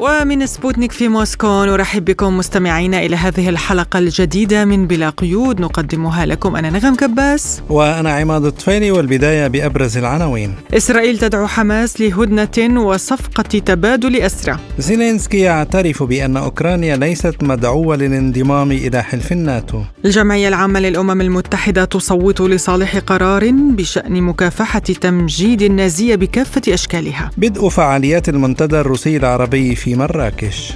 ومن سبوتنيك في موسكو نرحب بكم مستمعينا إلى هذه الحلقة الجديدة من بلا قيود. نقدمها لكم أنا نغم كباس. وأنا عماد الطفيلي والبداية بأبرز العناوين. إسرائيل تدعو حماس لهدنة وصفقة تبادل أسرى زيلينسكي يعترف بأن أوكرانيا ليست مدعوة للانضمام إلى حلف الناتو. الجمعية العامة للأمم المتحدة تصوت لصالح قرار بشأن مكافحة تمجيد النازية بكافة أشكالها. بدء فعاليات المنتدى الروسي العربي في في مراكش.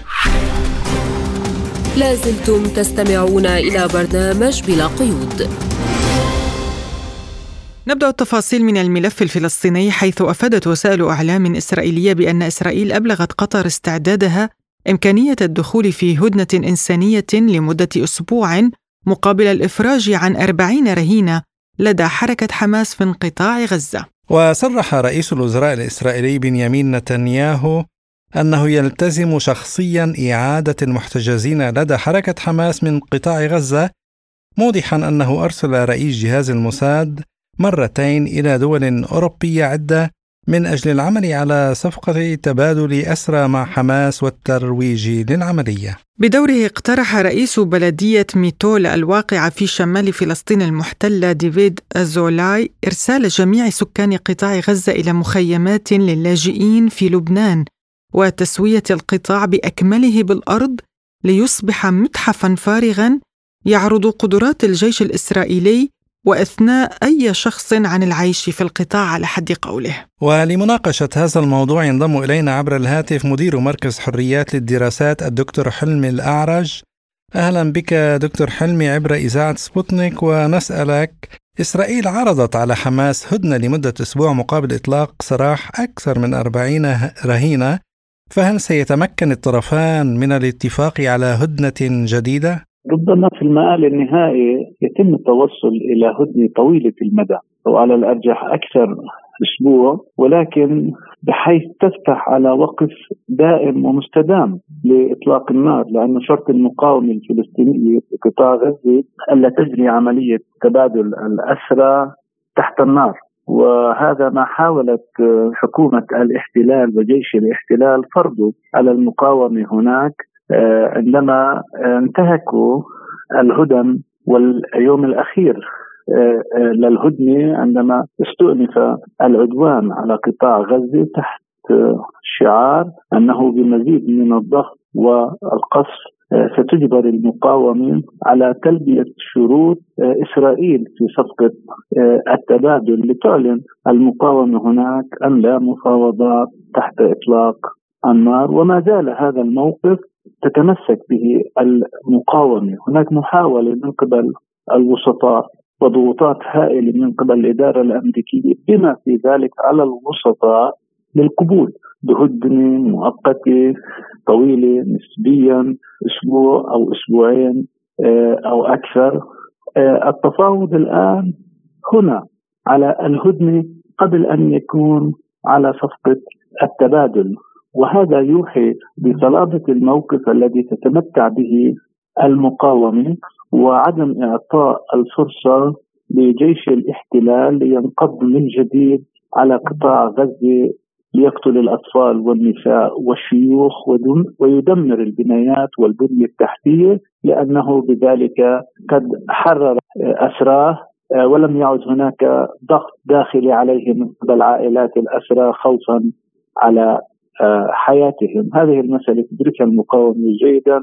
لازلتم تستمعون إلى برنامج بلا قيود. نبدأ التفاصيل من الملف الفلسطيني حيث أفادت وسائل أعلام إسرائيلية بأن إسرائيل أبلغت قطر استعدادها إمكانية الدخول في هدنة إنسانية لمدة أسبوع مقابل الإفراج عن أربعين رهينة لدى حركة حماس في انقطاع غزة. وصرح رئيس الوزراء الإسرائيلي بنيامين نتنياهو أنه يلتزم شخصيا إعادة المحتجزين لدى حركة حماس من قطاع غزة موضحا أنه أرسل رئيس جهاز الموساد مرتين إلى دول أوروبية عدة من أجل العمل على صفقة تبادل أسرى مع حماس والترويج للعملية. بدوره اقترح رئيس بلدية ميتول الواقعة في شمال فلسطين المحتلة ديفيد أزولاي إرسال جميع سكان قطاع غزة إلى مخيمات للاجئين في لبنان. وتسوية القطاع بأكمله بالأرض ليصبح متحفا فارغا يعرض قدرات الجيش الإسرائيلي وأثناء أي شخص عن العيش في القطاع على حد قوله. ولمناقشة هذا الموضوع ينضم إلينا عبر الهاتف مدير مركز حريات للدراسات الدكتور حلمي الأعرج. أهلا بك دكتور حلمي عبر إذاعة سبوتنيك ونسألك إسرائيل عرضت على حماس هدنة لمدة أسبوع مقابل إطلاق سراح أكثر من أربعين رهينة فهل سيتمكن الطرفان من الاتفاق على هدنة جديدة؟ ربما في المآل النهائي يتم التوصل إلى هدنة طويلة المدى أو على الأرجح أكثر أسبوع ولكن بحيث تفتح على وقف دائم ومستدام لإطلاق النار لأن شرط المقاومة الفلسطينية في قطاع غزة ألا تجري عملية تبادل الأسرى تحت النار وهذا ما حاولت حكومة الاحتلال وجيش الاحتلال فرضه على المقاومة هناك آه، عندما انتهكوا الهدن واليوم الأخير آه، آه، للهدنة عندما استؤنف العدوان على قطاع غزة تحت شعار أنه بمزيد من الضغط والقصف ستجبر المقاومة على تلبية شروط آه، إسرائيل في صفقة آه، التبادل لتعلن المقاومة هناك أن لا مفاوضات تحت إطلاق النار؟ وما زال هذا الموقف تتمسك به المقاومة. هناك محاولة من قبل الوسطاء وضغوطات هائلة من قبل الإدارة الأمريكية بما في ذلك على الوسطاء للقبول بهدنة مؤقتة طويلة نسبيا أسبوع أو أسبوعين آه، أو أكثر. آه، التفاوض الآن هنا على الهدنة قبل أن يكون على صفقة التبادل. وهذا يوحي بصلابة الموقف الذي تتمتع به المقاومة وعدم إعطاء الفرصة لجيش الاحتلال لينقض من جديد على قطاع غزة ليقتل الأطفال والنساء والشيوخ ويدمر البنايات والبنية التحتية لأنه بذلك قد حرر أسراه ولم يعد هناك ضغط داخلي عليه من قبل عائلات الأسرى خوفا على حياتهم. هذه المسألة تدركها المقاومة جيدا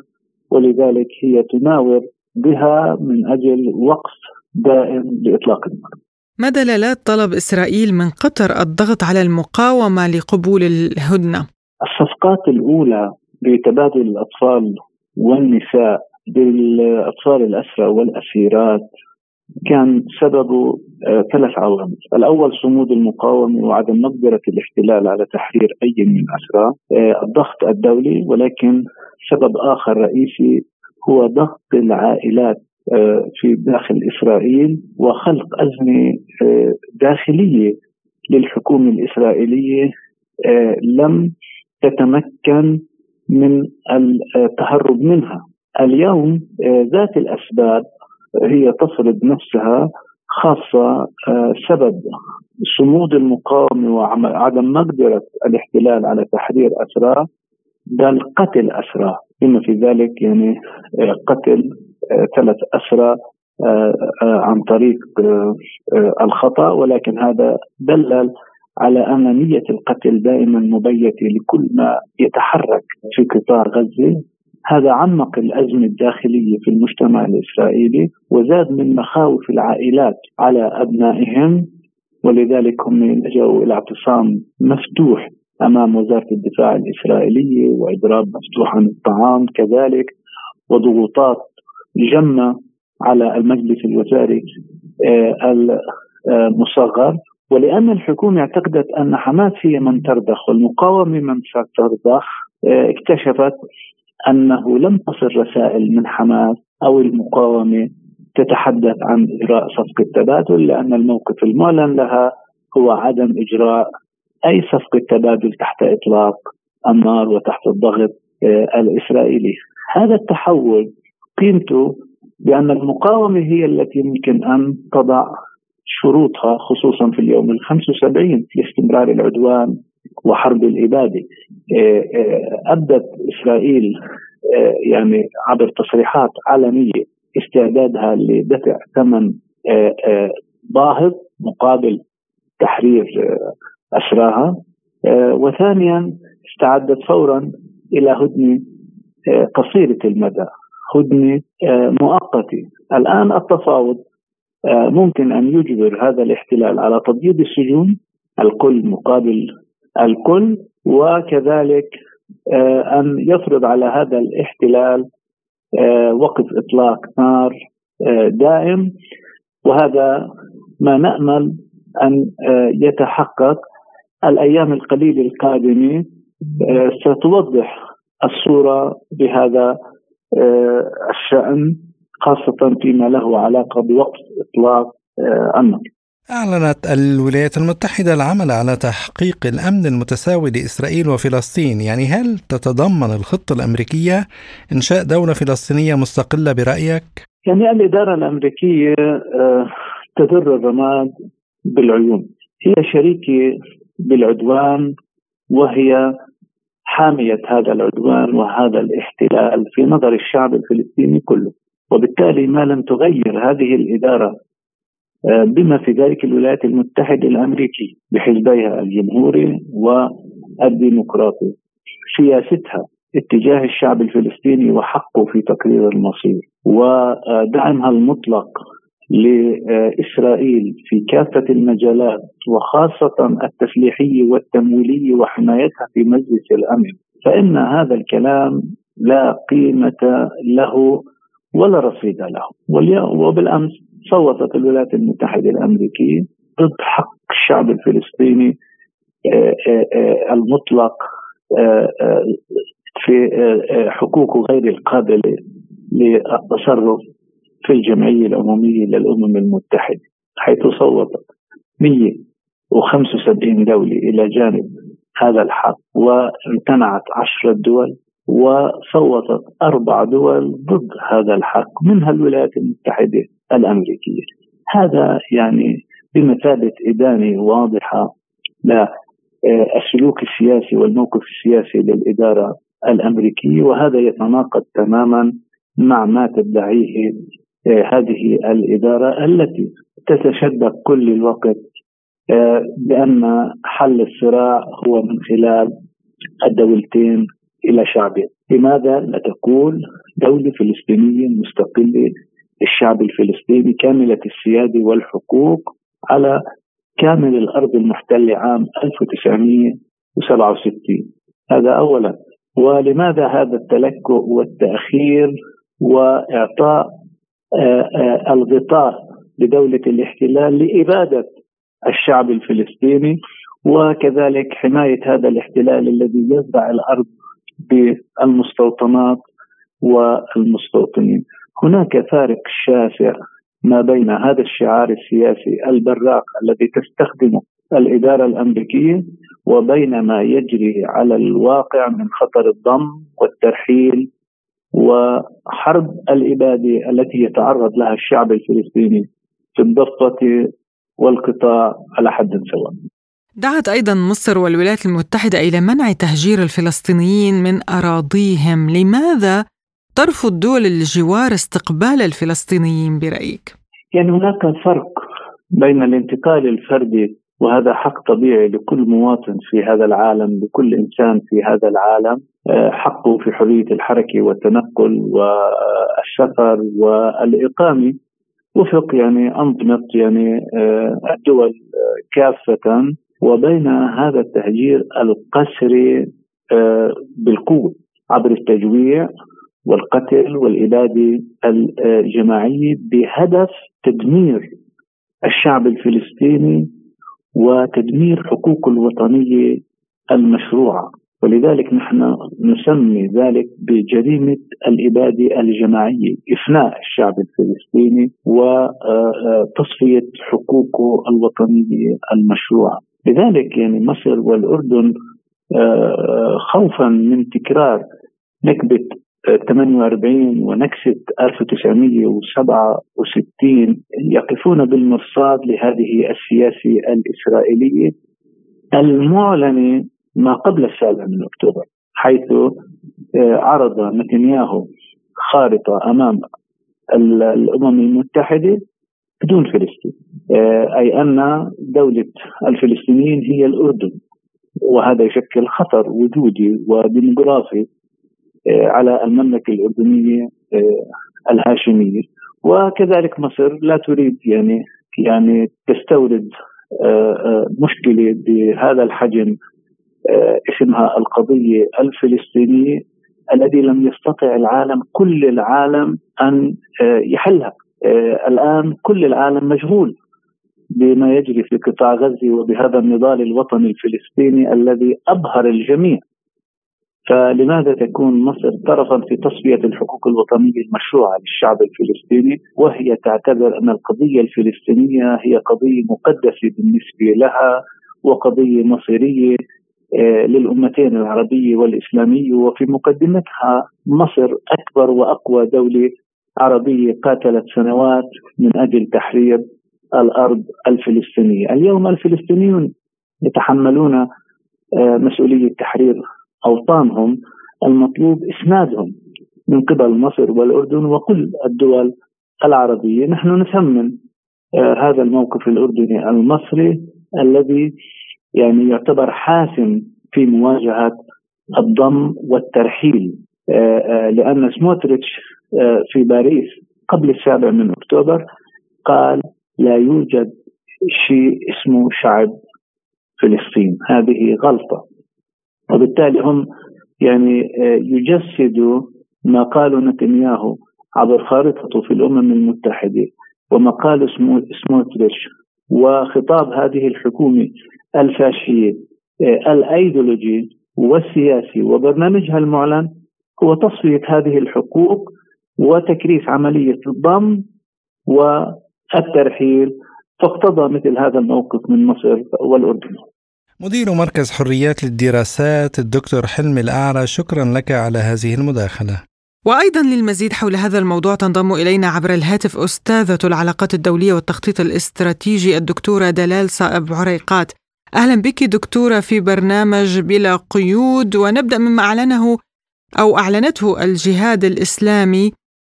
ولذلك هي تناور بها من أجل وقف دائم لإطلاق النار ما دلالات طلب إسرائيل من قطر الضغط على المقاومة لقبول الهدنة؟ الصفقات الأولى بتبادل الأطفال والنساء بالأطفال الأسرى والأسيرات كان سببه آه، ثلاث عوامل الأول صمود المقاومة وعدم مقدرة الاحتلال على تحرير أي من الأسرى آه، الضغط الدولي ولكن سبب آخر رئيسي هو ضغط العائلات في داخل إسرائيل وخلق أزمة آه، داخلية للحكومة الإسرائيلية آه، لم تتمكن من التهرب منها. اليوم ذات الأسباب هي تفرض نفسها خاصة سبب صمود المقاومة وعدم مقدرة الاحتلال على تحرير أسرى بل قتل أسرى. بما في ذلك يعني قتل ثلاث أسرى عن طريق الخطأ ولكن هذا دلل على أن نية القتل دائما مبيتة لكل ما يتحرك في قطاع غزة. هذا عمق الأزمة الداخلية في المجتمع الإسرائيلي وزاد من مخاوف العائلات على أبنائهم. ولذلك هم لجأوا إلى اعتصام مفتوح أمام وزارة الدفاع الإسرائيلية وإضراب مفتوح عن الطعام كذلك وضغوطات جمة على المجلس الوزاري آه، المصغر ولأن الحكومة اعتقدت أن حماس هي من ترضخ والمقاومة من سترضخ آه، اكتشفت أنه لم تصل رسائل من حماس أو المقاومة تتحدث عن إجراء صفقة تبادل لأن الموقف المعلن لها هو عدم إجراء أي صفقة تبادل تحت إطلاق النار وتحت الضغط آه، الإسرائيلي. هذا التحول قيمته بأن المقاومة هي التي يمكن أن تضع شروطها خصوصا في اليوم ال 75 لاستمرار العدوان وحرب الإبادة. آه، آه، أبدت إسرائيل آه، يعني عبر تصريحات علنية استعدادها لدفع ثمن باهظ مقابل تحرير أسراها. وثانيا استعدت فورا إلى هدنة قصيرة المدى. هدنة مؤقتة الآن التفاوض ممكن أن يجبر هذا الاحتلال على تبييض السجون الكل مقابل الكل وكذلك آه، أن يفرض على هذا الاحتلال آه، وقف إطلاق نار آه، دائم. وهذا ما نأمل أن يتحقق الأيام القليلة القادمة ستوضح الصورة بهذا الشأن خاصة فيما له علاقة بوقف إطلاق النار أعلنت الولايات المتحدة العمل على تحقيق الأمن المتساوي لإسرائيل وفلسطين. يعني هل تتضمن الخطة الأمريكية إنشاء دولة فلسطينية مستقلة برأيك؟ يعني الإدارة الأمريكية آه، تدر الرماد بالعيون. هي شريكة بالعدوان وهي حامية هذا العدوان وهذا الاحتلال في نظر الشعب الفلسطيني كله. وبالتالي ما لم تغير هذه الإدارة آه، بما في ذلك الولايات المتحدة الأمريكية بحزبيها الجمهوري والديمقراطي سياستها اتجاه الشعب الفلسطيني وحقه في تقرير المصير. ودعمها المطلق لإسرائيل في كافة المجالات وخاصة التسليحية والتمويلية وحمايتها في مجلس الأمن. فإن هذا الكلام لا قيمة له ولا رصيد له. وبالأمس صوتت الولايات المتحدة الأمريكية ضد حق الشعب الفلسطيني آه، آه، آه، المطلق في حقوقه غير القابلة للتصرف. في الجمعية العمومية للأمم المتحدة حيث صوتت 175 دولة إلى جانب هذا الحق وامتنعت عشرة دول وصوتت أربع دول ضد هذا الحق منها الولايات المتحدة الأمريكية. هذا يعني بمثابة إدانة واضحة للسلوك السياسي والموقف السياسي للإدارة الأمريكية وهذا يتناقض تماما مع ما تدعيه هذه الإدارة التي تتشدق كل الوقت آه، بأن حل الصراع هو من خلال الدولتين إلى شعبه لماذا؟ لا تكون دولة فلسطينية مستقلة الشعب الفلسطيني كاملة السيادة والحقوق على كامل الأرض المحتلة عام 1967 هذا أولا. ولماذا هذا التلكؤ والتأخير وإعطاء الغطاء لدولة الاحتلال لإبادة الشعب الفلسطيني وكذلك حماية هذا الاحتلال الذي يزرع الأرض بالمستوطنات والمستوطنين. هناك فارق شاسع ما بين هذا الشعار السياسي البراق الذي تستخدمه الإدارة الأمريكية وبين ما يجري على الواقع من خطر الضم والترحيل وحرب الإبادة التي يتعرض لها الشعب الفلسطيني في الضفة والقطاع على حد سواء. دعت أيضا مصر والولايات المتحدة إلى منع تهجير الفلسطينيين من أراضيهم، لماذا ترفض دول الجوار استقبال الفلسطينيين برأيك؟ يعني هناك فرق بين الانتقال الفردي وهذا حق طبيعي لكل مواطن في هذا العالم لكل إنسان في هذا العالم. آه، حقه في حرية الحركة والتنقل والسفر والإقامة. وفق يعني أنظمة يعني آه، الدول كافة. وبين هذا التهجير القسري آه، بالقوة عبر التجويع والقتل والإبادة الجماعية بهدف تدمير الشعب الفلسطيني وتدمير حقوقه الوطنية المشروعة ولذلك نحن نسمي ذلك بجريمة الإبادة الجماعية، إفناء الشعب الفلسطيني وتصفية حقوقه الوطنية المشروعة. لذلك يعني مصر والأردن آه، خوفا من تكرار نكبة 48 ونكسة 1967 يقفون بالمرصاد لهذه السياسة الإسرائيلية المعلنة ما قبل السابع من أكتوبر حيث آه، عرض نتنياهو خارطة أمام الأمم المتحدة بدون فلسطين آه، أي أن دولة الفلسطينيين هي الأردن وهذا يشكل خطر وجودي وديموغرافي على المملكة الأردنية آه، الهاشمية. وكذلك مصر لا تريد يعني يعني تستورد آه، مشكلة بهذا الحجم اسمها القضية الفلسطينية الذي لم يستطع العالم كل العالم أن يحلها. الآن كل العالم مشغول بما يجري في قطاع غزة وبهذا النضال الوطني الفلسطيني الذي أبهر الجميع. فلماذا تكون مصر طرفا في تصفية الحقوق الوطنية المشروعة للشعب الفلسطيني؟ وهي تعتبر أن القضية الفلسطينية هي قضية مقدسة بالنسبة لها وقضية مصيرية آه، للأمتين العربية والإسلامية. وفي مقدمتها مصر أكبر وأقوى دولة عربية قاتلت سنوات من أجل تحرير الأرض الفلسطينية. اليوم الفلسطينيون يتحملون آه، مسؤولية تحرير أوطانهم المطلوب إسنادهم من قبل مصر والأردن وكل الدول العربية. نحن نثمن آه هذا الموقف الأردني المصري الذي يعني يعتبر حاسم في مواجهة الضم والترحيل. آه آه لأن سموتريتش في باريس قبل السابع من أكتوبر قال لا يوجد شيء اسمه شعب فلسطين. هذه غلطة. وبالتالي هم يعني آه، يجسدوا ما قاله نتنياهو عبر خارطته في الأمم المتحدة. وما قاله سموتريتش وخطاب هذه الحكومة الفاشية آه، الأيديولوجي والسياسي. وبرنامجها المعلن هو تصفية هذه الحقوق وتكريس عملية الضم والترحيل. فاقتضى مثل هذا الموقف من مصر والأردن. مدير مركز حريات للدراسات الدكتور حلمي الأعرج شكرا لك على هذه المداخلة. وأيضا للمزيد حول هذا الموضوع تنضم إلينا عبر الهاتف أستاذة العلاقات الدولية والتخطيط الاستراتيجي الدكتورة دلال صائب عريقات. أهلا بك دكتورة في برنامج بلا قيود ونبدأ مما أعلنه أو أعلنته الجهاد الإسلامي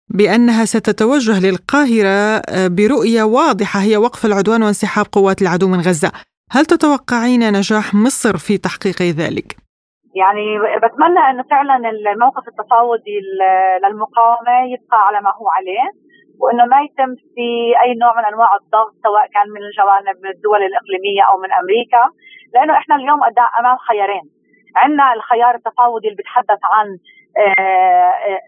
بأنها ستتوجه للقاهرة برؤية واضحة هي وقف العدوان وانسحاب قوات العدو من غزة. هل تتوقعين نجاح مصر في تحقيق ذلك؟ يعني بتمنى إنه فعلا الموقف التفاوضي للمقاومة يبقى على ما هو عليه وإنه ما يتم في أي نوع من أنواع الضغط سواء كان من الجوانب الدول الإقليمية أو من أمريكا لأنه إحنا اليوم أمام خيارين عندنا الخيار التفاوضي اللي بيتحدث عن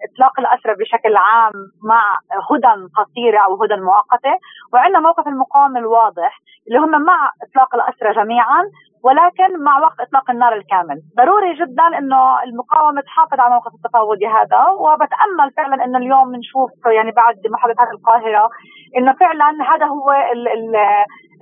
إطلاق الاسرى بشكل عام مع هدن قصيرة أو هدن مؤقتة. وعندنا موقف المقاومة الواضح اللي هم مع إطلاق الاسرى جميعا ولكن مع وقف إطلاق النار الكامل. ضروري جدا إنه المقاومة تحافظ على الموقف التفاوضي هذا وبتأمل فعلا إنه اليوم بنشوف يعني بعد محادثات القاهرة إنه فعلا هذا هو ال ال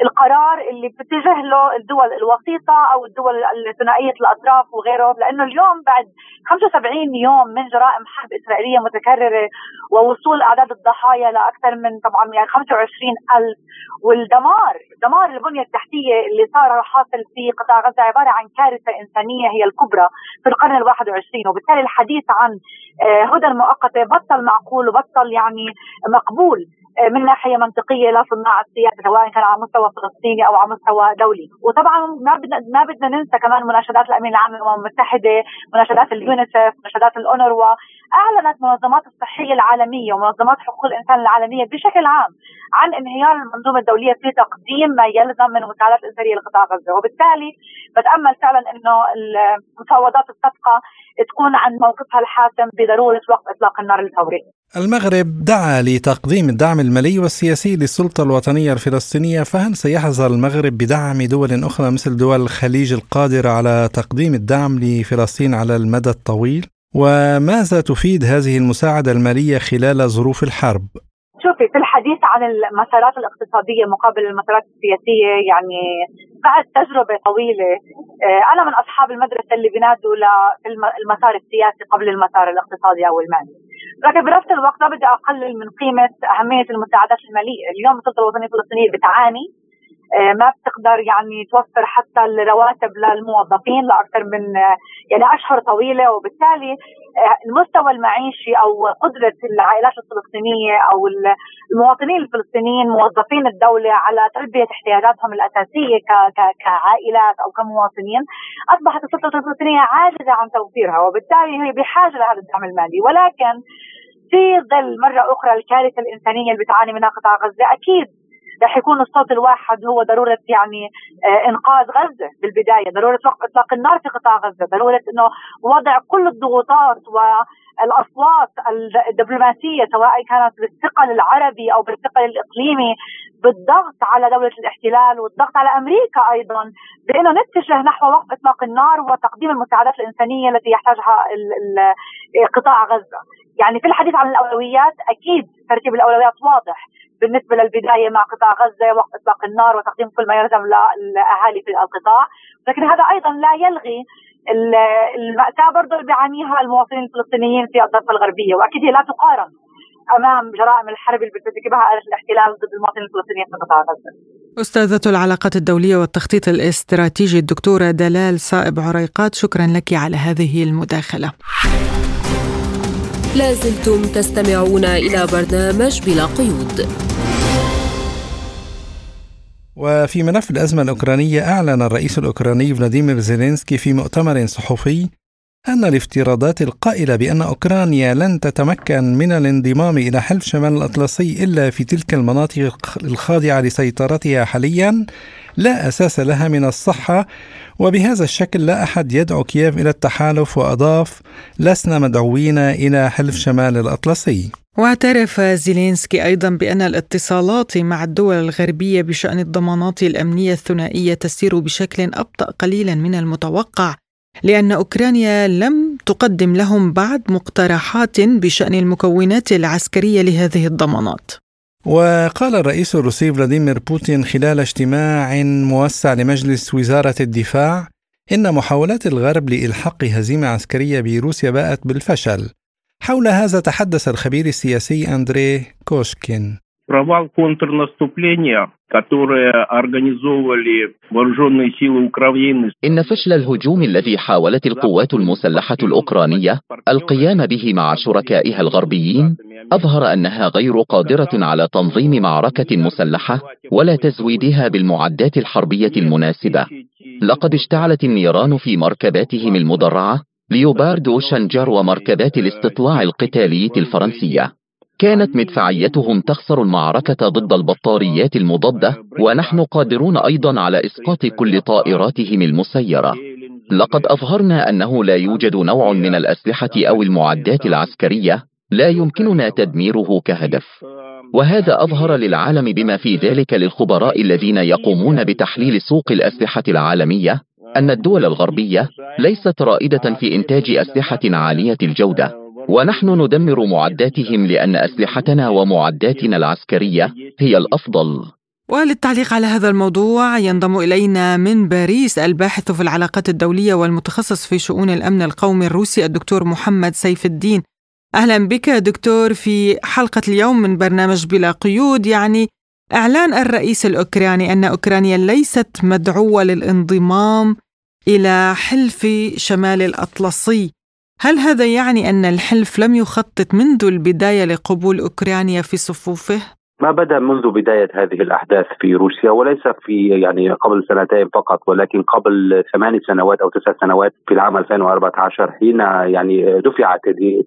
القرار اللي بتتجه له الدول الوسيطة أو الدول الثنائية الأطراف وغيره لأنه اليوم بعد 75 يوم من جرائم حرب إسرائيلية متكررة ووصول أعداد الضحايا لأكثر من طبعا يعني 25 ألف والدمار دمار البنية التحتية اللي صار حاصل في قطاع غزة عبارة عن كارثة إنسانية هي الكبرى في القرن الواحد وعشرين وبالتالي الحديث عن آه، هدى مؤقتة بطل معقول وبطل يعني مقبول. من ناحية منطقية لصناع السياسة سواء كان على مستوى فلسطيني أو على مستوى دولي، وطبعا ما بدنا ما بدنا ننسى كمان مناشدات الأمين العام للأمم المتحدة، مناشدات اليونيسف، مناشدات الأونروا، أعلنت منظمات الصحية العالمية ومنظمات حقوق الإنسان العالمية بشكل عام عن انهيار المنظومة الدولية في تقديم ما يلزم من مساعدات انسانيه لقطاع غزة، وبالتالي بتأمل فعلا إنه المفاوضات الصفقه تكون عن موقفها الحاسم بضرورة وقف إطلاق النار الفوري. المغرب دعا لتقديم الدعم المالي والسياسي للسلطة الوطنية الفلسطينية فهل سيحظى المغرب بدعم دول أخرى مثل دول الخليج القادرة على تقديم الدعم لفلسطين على المدى الطويل؟ وماذا تفيد هذه المساعدة المالية خلال ظروف الحرب؟ في الحديث عن المسارات الاقتصادية مقابل المسارات السياسية يعني بعد تجربة طويلة آه، أنا من أصحاب المدرسة اللي بينادوا للمسار السياسي قبل المسار الاقتصادي أو المالي لكن بنفس الوقت ما بدي أقلل من قيمة أهمية المساعدات المالية. اليوم السلطة الوطنية الفلسطينية بتعاني. ما بتقدر يعني توفر حتى الرواتب للموظفين لأكثر من آه، يعني أشهر طويلة. وبالتالي آه، المستوى المعيشي أو قدرة العائلات الفلسطينية أو المواطنين الفلسطينيين موظفين الدولة على تلبية احتياجاتهم الأساسية كعائلات أو كمواطنين أصبحت السلطة الفلسطينية عاجزة عن توفيرها. وبالتالي هي بحاجة لهذا الدعم المالي ولكن في ظل مرة أخرى الكارثة الإنسانية اللي بتعاني منها قطاع غزة أكيد رح يكون الصوت الواحد هو ضرورة يعني آه، إنقاذ غزة بالبداية، ضرورة اطلاق النار في قطاع غزة، ضرورة إنه وضع كل الضغوطات والأصوات الدبلوماسية سواء كانت بالثقل العربي أو بالثقل الإقليمي بالضغط على دولة الاحتلال والضغط على أمريكا أيضا بأنه نتجه نحو وقف إطلاق النار وتقديم المساعدات الإنسانية التي يحتاجها قطاع غزة. يعني في الحديث عن الأولويات أكيد ترتيب الأولويات واضح بالنسبة للبداية مع قطاع غزة وقت اطلاق النار وتقديم كل ما يلزم للاهالي في القطاع، لكن هذا أيضا لا يلغي المأساة برضه اللي بيعانيها المواطنين الفلسطينيين في الضفة الغربية. وأكيد هي لا تقارن أمام جرائم الحرب اللي بترتكبها الاحتلال ضد المواطنين الفلسطينيين في قطاع غزة. أستاذة العلاقات الدولية والتخطيط الاستراتيجي الدكتورة دلال صائب عريقات شكرا لك على هذه المداخلة. لازلتم تستمعون إلى برنامج بلا قيود. وفي ملف الأزمة الأوكرانية أعلن الرئيس الأوكراني فلاديمير زيلينسكي في مؤتمر صحفي أن الافتراضات القائلة بأن أوكرانيا لن تتمكن من الانضمام إلى حلف شمال الأطلسي إلا في تلك المناطق الخاضعة لسيطرتها حاليا لا أساس لها من الصحة وبهذا الشكل لا أحد يدعو كييف إلى التحالف وأضاف لسنا مدعوين إلى حلف شمال الأطلسي. واعترف زيلينسكي أيضا بأن الاتصالات مع الدول الغربية بشأن الضمانات الأمنية الثنائية تسير بشكل أبطأ قليلا من المتوقع لأن أوكرانيا لم تقدم لهم بعد مقترحات بشأن المكونات العسكرية لهذه الضمانات. وقال الرئيس الروسي فلاديمير بوتين خلال اجتماع موسع لمجلس وزارة الدفاع إن محاولات الغرب لإلحاق هزيمة عسكرية بروسيا باءت بالفشل. حول هذا تحدث الخبير السياسي أندري كوشكين провал контрнаступления, которое организовывали вооруженные силы Украины. إن فشل الهجوم الذي حاولت القوات المسلحة الأوكرانية القيام به مع شركائها الغربيين أظهر أنها غير قادرة على تنظيم معركة مسلحة ولا تزويدها بالمعدات الحربية المناسبة. لقد اشتعلت النيران في مركباتهم المدرعة ليوبارد وشنجر ومركبات الاستطلاع القتالية الفرنسية. كانت مدفعيتهم تخسر المعركة ضد البطاريات المضادة ونحن قادرون أيضا على إسقاط كل طائراتهم المسيرة. لقد أظهرنا أنه لا يوجد نوع من الأسلحة أو المعدات العسكرية لا يمكننا تدميره كهدف. وهذا أظهر للعالم بما في ذلك للخبراء الذين يقومون بتحليل سوق الأسلحة العالمية أن الدول الغربية ليست رائدة في إنتاج أسلحة عالية الجودة ونحن ندمر معداتهم لأن أسلحتنا ومعداتنا العسكرية هي الأفضل. وللتعليق على هذا الموضوع ينضم إلينا من باريس الباحث في العلاقات الدولية والمتخصص في شؤون الأمن القومي الروسي الدكتور محمد سيف الدين. أهلا بك دكتور في حلقة اليوم من برنامج بلا قيود يعني إعلان الرئيس الأوكراني أن أوكرانيا ليست مدعوة للانضمام إلى حلف شمال الأطلسي هل هذا يعني أن الحلف لم يخطط منذ البداية لقبول أوكرانيا في صفوفه؟ ما بدا منذ بداية هذه الأحداث في روسيا وليس في يعني قبل سنتين فقط ولكن قبل ثمان سنوات أو تسع سنوات في العام 2014 حين يعني دفعت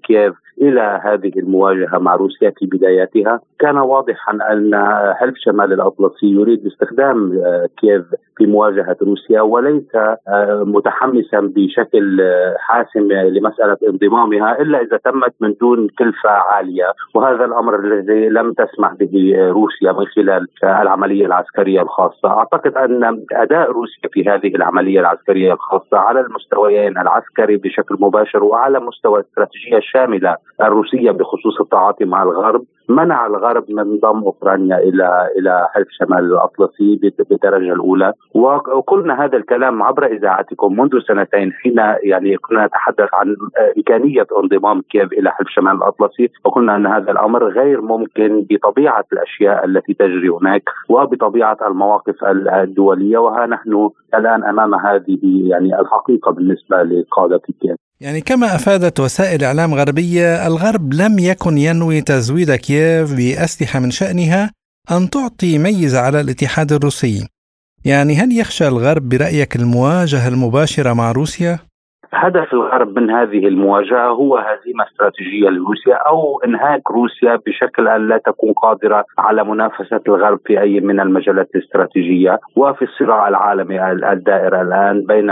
كييف إلى هذه المواجهة مع روسيا في بداياتها. كان واضحا أن حلف شمال الأطلسي يريد استخدام آه، كييف في مواجهة روسيا وليس آه، متحمسا بشكل آه، حاسم لمسألة انضمامها إلا إذا تمت من دون كلفة عالية. وهذا الأمر الذي لم تسمح به روسيا من خلال العملية العسكرية الخاصة. أعتقد أن أداء روسيا في هذه العملية العسكرية الخاصة على المستويين العسكري بشكل مباشر وعلى مستوى الاستراتيجيه الشامله الروسية بخصوص التعاطي مع الغرب منع الغرب من ضم أوكرانيا إلى إلى حلف شمال الأطلسي بالدرجه الأولى. وقلنا هذا الكلام عبر إذاعتكم منذ سنتين حين يعني كنا نتحدث عن إمكانية انضمام كييف إلى حلف شمال الأطلسي وقلنا أن هذا الأمر غير ممكن بطبيعة الأشياء التي تجري هناك وبطبيعة المواقف الدولية وها نحن الآن أمام هذه يعني الحقيقة بالنسبة لقادة كييف. يعني كما أفادت وسائل إعلام غربية الغرب لم يكن ينوي تزويد كييف بأسلحة من شأنها أن تعطي ميزة على الاتحاد الروسي. يعني هل يخشى الغرب برأيك المواجهة المباشرة مع روسيا؟ هدف الغرب من هذه المواجهة هو هزيمة استراتيجية لروسيا أو إنهاك روسيا بشكل أن لا تكون قادرة على منافسة الغرب في أي من المجالات الاستراتيجية وفي الصراع العالمي الدائر الآن بين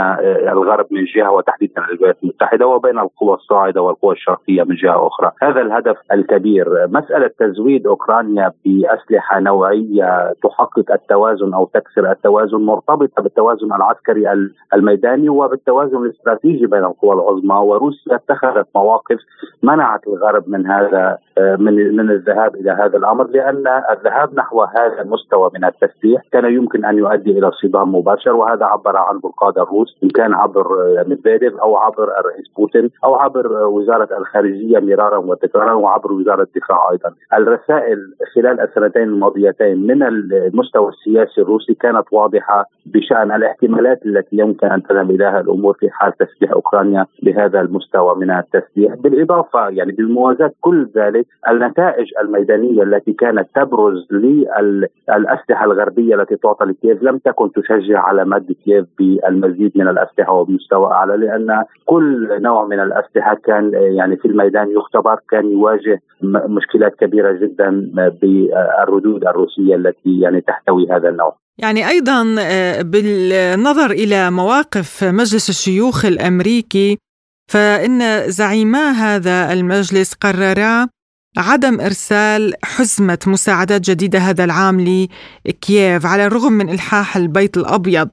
الغرب من جهة وتحديدا الولايات المتحدة وبين القوى الصاعدة والقوى الشرقية من جهة أخرى، هذا الهدف الكبير، مسألة تزويد أوكرانيا بأسلحة نوعية تحقق التوازن أو تكسر التوازن مرتبطة بالتوازن العسكري الميداني وبالتوازن الاستراتيجي بين القوى العظمى وروسيا اتخذت مواقف منعت الغرب من هذا من من الذهاب إلى هذا الأمر لأن الذهاب نحو هذا المستوى من التسليح كان يمكن أن يؤدي إلى صدام مباشر وهذا عبر عنه القادة الروس إن كان عبر ميدفيديف أو عبر الرئيس بوتين أو عبر وزارة الخارجية مرارا وتكرارا وعبر وزارة الدفاع أيضا. الرسائل خلال السنتين الماضيتين من المستوى السياسي الروسي كانت واضحة بشأن الاحتمالات التي يمكن أن تذهب إليها الأمور في حال تسليح أوكرانيا بهذا المستوى من التسليح بالإضافة يعني بالموازاة كل ذلك النتائج الميدانية التي كانت تبرز للاسلحه الغربية التي تعطى لكييف لم تكن تشجع على مد كييف بالمزيد من الأسلحة وبمستوى أعلى لأن كل نوع من الأسلحة كان يعني في الميدان يختبر كان يواجه مشكلات كبيرة جدا بالردود الروسية التي يعني تحتوي هذا النوع. يعني أيضا آه، بالنظر إلى مواقف مجلس الشيوخ الأمريكي فإن زعيما هذا المجلس قررا عدم إرسال حزمة مساعدات جديدة هذا العام لكييف على الرغم من إلحاح البيت الأبيض.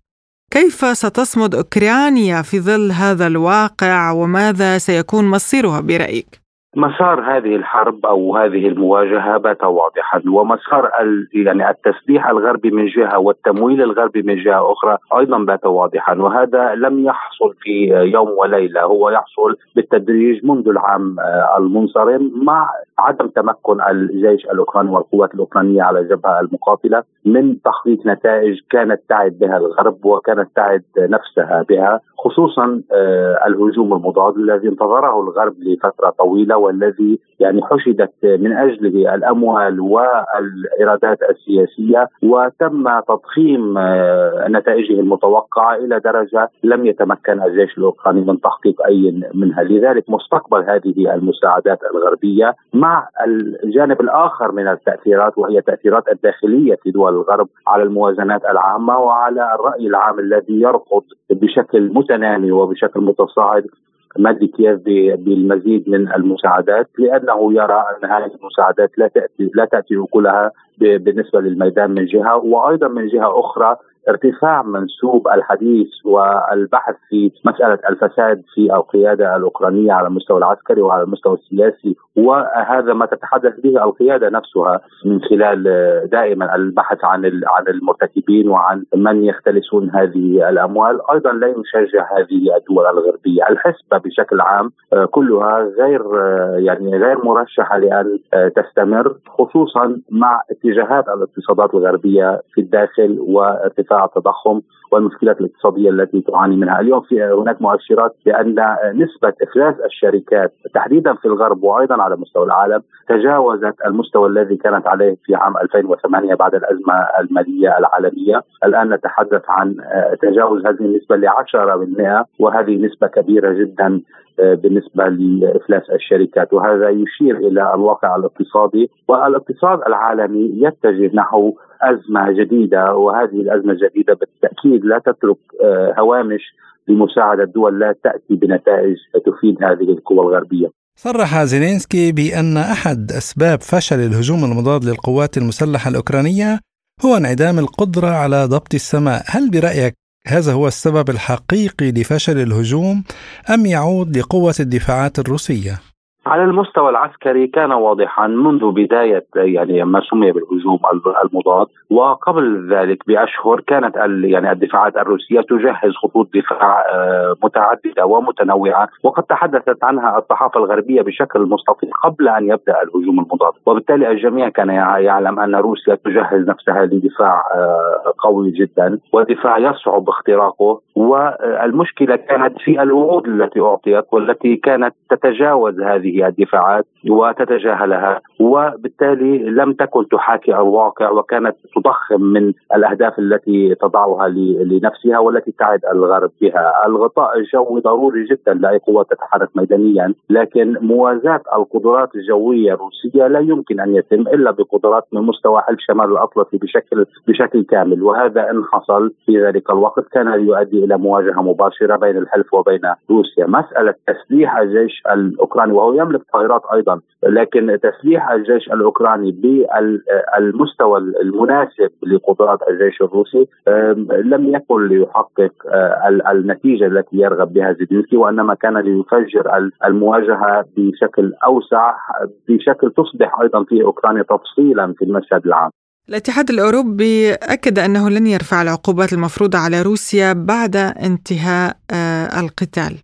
كيف ستصمد أوكرانيا في ظل هذا الواقع وماذا سيكون مصيرها برأيك؟ مسار هذه الحرب أو هذه المواجهة بات واضحا ومسار يعني التسليح الغربي من جهة والتمويل الغربي من جهة أخرى أيضا بات واضحا وهذا لم يحصل في يوم وليلة هو يحصل بالتدريج منذ العام آه، المنصرم مع عدم تمكن الجيش الأوكراني والقوات الأوكرانية على الجبهه المقاتلة من تحقيق نتائج كانت تعد بها الغرب وكانت تعد نفسها بها خصوصا آه، الهجوم المضاد الذي انتظره الغرب لفترة طويلة والذي يعني حشدت من أجله الأموال والإيرادات السياسية وتم تضخيم نتائجه المتوقعة إلى درجة لم يتمكن الجيش الأوكراني من تحقيق أي منها، لذلك مستقبل هذه المساعدات الغربية مع الجانب الآخر من التأثيرات وهي التاثيرات الداخلية في دول الغرب على الموازنات العامة وعلى الرأي العام الذي يرفض بشكل متنامي وبشكل متصاعد مد كييف بالمزيد من المساعدات لأنه يرى أن هذه المساعدات لا تاتي لا تأتي كلها بالنسبة للميدان من جهة وأيضا من جهة أخرى ارتفاع منسوب الحديث والبحث في مسألة الفساد في القيادة الأوكرانية على المستوى العسكري وعلى المستوى السياسي وهذا ما تتحدث به القيادة نفسها من خلال دائما البحث عن عن المرتكبين وعن من يختلسون هذه الأموال، أيضا لا يشجع هذه الدول الغربية، الحسبة بشكل عام كلها غير يعني غير مرشحة لأن تستمر خصوصا مع اتجاهات الاقتصادات الغربية في الداخل وارتفاع التضخم والمشكلات الاقتصادية التي تعاني منها، اليوم في هناك مؤشرات بأن نسبة إفلاس الشركات تحديدا في الغرب وأيضا على مستوى العالم تجاوزت المستوى الذي كانت عليه في عام 2008 بعد الأزمة المالية العالمية، الآن نتحدث عن تجاوز هذه النسبة ل 10% وهذه نسبة كبيرة جدا بالنسبة لإفلاس الشركات وهذا يشير إلى الواقع الاقتصادي والاقتصاد العالمي يتجه نحو أزمة جديدة وهذه الأزمة الجديدة بالتأكيد لا تترك هوامش لمساعدة الدول لا تأتي بنتائج تفيد هذه القوى الغربية. صرح زيلينسكي بأن أحد أسباب فشل الهجوم المضاد للقوات المسلحة الأوكرانية هو انعدام القدرة على ضبط السماء، هل برأيك هذا هو السبب الحقيقي لفشل الهجوم أم يعود لقوة الدفاعات الروسية؟ على المستوى العسكري كان واضحا منذ بداية يعني ما سمي بالهجوم المضاد. وقبل ذلك بأشهر كانت يعني الدفاعات الروسية تجهز خطوط دفاع متعددة ومتنوعة. وقد تحدثت عنها الصحافة الغربية بشكل مستفيض قبل أن يبدأ الهجوم المضاد. وبالتالي الجميع كان يعلم أن روسيا تجهز نفسها لدفاع قوي جدا. ودفاع يصعب اختراقه. والمشكلة كانت في الوعود التي أعطيت والتي كانت تتجاوز هذه الدفاعات وتتجاهلها وبالتالي لم تكن تحاكي الواقع وكانت تضخم من الأهداف التي تضعها لنفسها والتي تعد الغرب بها، الغطاء الجوي ضروري جدا لاي قوة تتحرك ميدانيا، لكن موازاة القدرات الجوية الروسية لا يمكن أن يتم إلا بقدرات من مستوى حلف شمال الأطلسي بشكل بشكل كامل، وهذا إن حصل في ذلك الوقت كان يؤدي إلى مواجهة مباشرة بين الحلف وبين روسيا، مسألة تسليح الجيش الأوكراني وهو يملك طائرات أيضا، لكن تسليح الجيش الأوكراني بالمستوى المناسب لقدرات الجيش الروسي لم يكن ليحقق النتيجة التي يرغب بها زيلينسكي وإنما كان ليفجر المواجهة بشكل أوسع بشكل تصبح أيضا في أوكرانيا تفصيلا في المشهد العام. الاتحاد الأوروبي أكد أنه لن يرفع العقوبات المفروضة على روسيا بعد انتهاء القتال.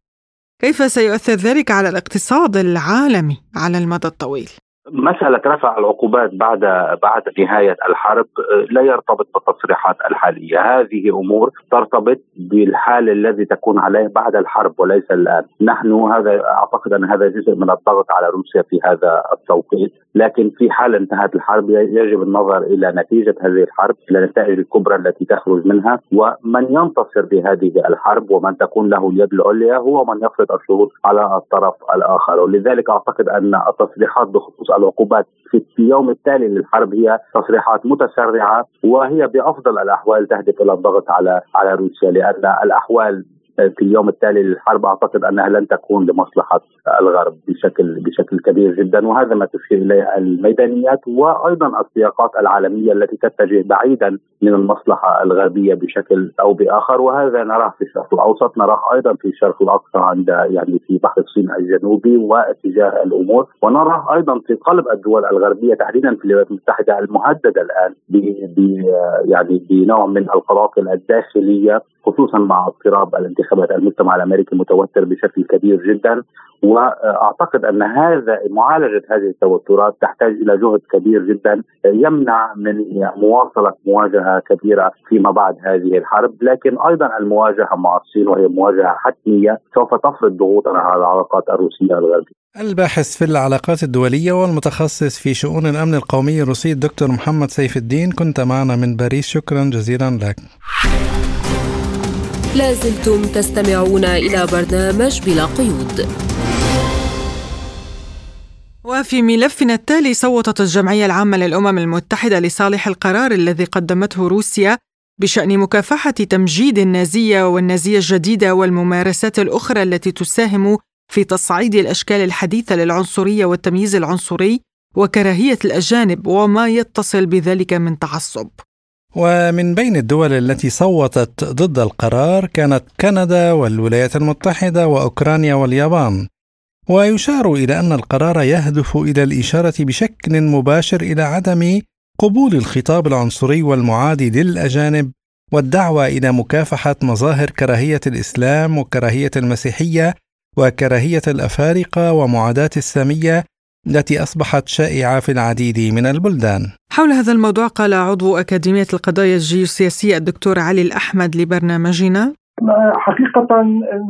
كيف سيؤثر ذلك على الاقتصاد العالمي على المدى الطويل؟ مسألة رفع العقوبات بعد بعد نهاية الحرب لا يرتبط بالتصريحات الحالية، هذه أمور ترتبط بالحال الذي تكون عليه بعد الحرب وليس الآن، نحن هذا أعتقد أن هذا جزء من الضغط على روسيا في هذا التوقيت، لكن في حال انتهت الحرب يجب النظر إلى نتيجة هذه الحرب، إلى النتائج الكبرى التي تخرج منها، ومن ينتصر بهذه الحرب ومن تكون له اليد العليا هو من يفرض الشروط على الطرف الآخر، ولذلك أعتقد أن التصريحات بخصوص العقوبات. في اليوم التالي للحرب هي تصريحات متسرعة وهي بأفضل الأحوال تهدف إلى الضغط على على روسيا لأن الأحوال في اليوم التالي للحرب أعتقد أنها لن تكون لمصلحة الغرب بشكل بشكل كبير جدا. وهذا ما تشير إليه الميدانيات وأيضا السياقات العالمية التي تتجه بعيدا من المصلحة الغربية بشكل أو بآخر. وهذا نراه في الشرق الأوسط نراه أيضا في الشرق الاقصى عند يعني في بحر الصين الجنوبي واتجاه الأمور. ونراه أيضا في قلب الدول الغربية تحديدا في الولايات المتحدة المهددة الآن ب يعني بنوع من القلاقل الداخلية خصوصا مع اضطراب الانتخابات المجتمع الأمريكي متوتر بشكل كبير جدا وأعتقد أن هذا معالجة هذه التوترات تحتاج إلى جهد كبير جدا يمنع من مواصلة مواجهة كبيرة فيما بعد هذه الحرب، لكن أيضا المواجهة مع الصين وهي مواجهة حتمية سوف تفرض ضغوطا على العلاقات الروسية الغربية. الباحث في العلاقات الدولية والمتخصص في شؤون الأمن القومي الروسي الدكتور محمد سيف الدين كنت معنا من باريس شكرا جزيلا لك. لازلتم تستمعون إلى برنامج بلا قيود وفي ملفنا التالي صوتت الجمعية العامة للأمم المتحدة لصالح القرار الذي قدمته روسيا بشأن مكافحة تمجيد النازية والنازية الجديدة والممارسات الأخرى التي تساهم في تصعيد الأشكال الحديثة للعنصرية والتمييز العنصري وكراهية الأجانب وما يتصل بذلك من تعصب. ومن بين الدول التي صوتت ضد القرار كانت كندا والولايات المتحدة وأوكرانيا واليابان. ويشار إلى أن القرار يهدف إلى الإشارة بشكل مباشر إلى عدم قبول الخطاب العنصري والمعادي للأجانب والدعوة إلى مكافحة مظاهر كراهية الإسلام وكراهية المسيحية وكراهية الأفارقة ومعاداة السامية التي أصبحت شائعة في العديد من البلدان. حول هذا الموضوع قال عضو أكاديمية القضايا الجيوسياسية الدكتور علي الأحمد لبرنامجنا. حقيقة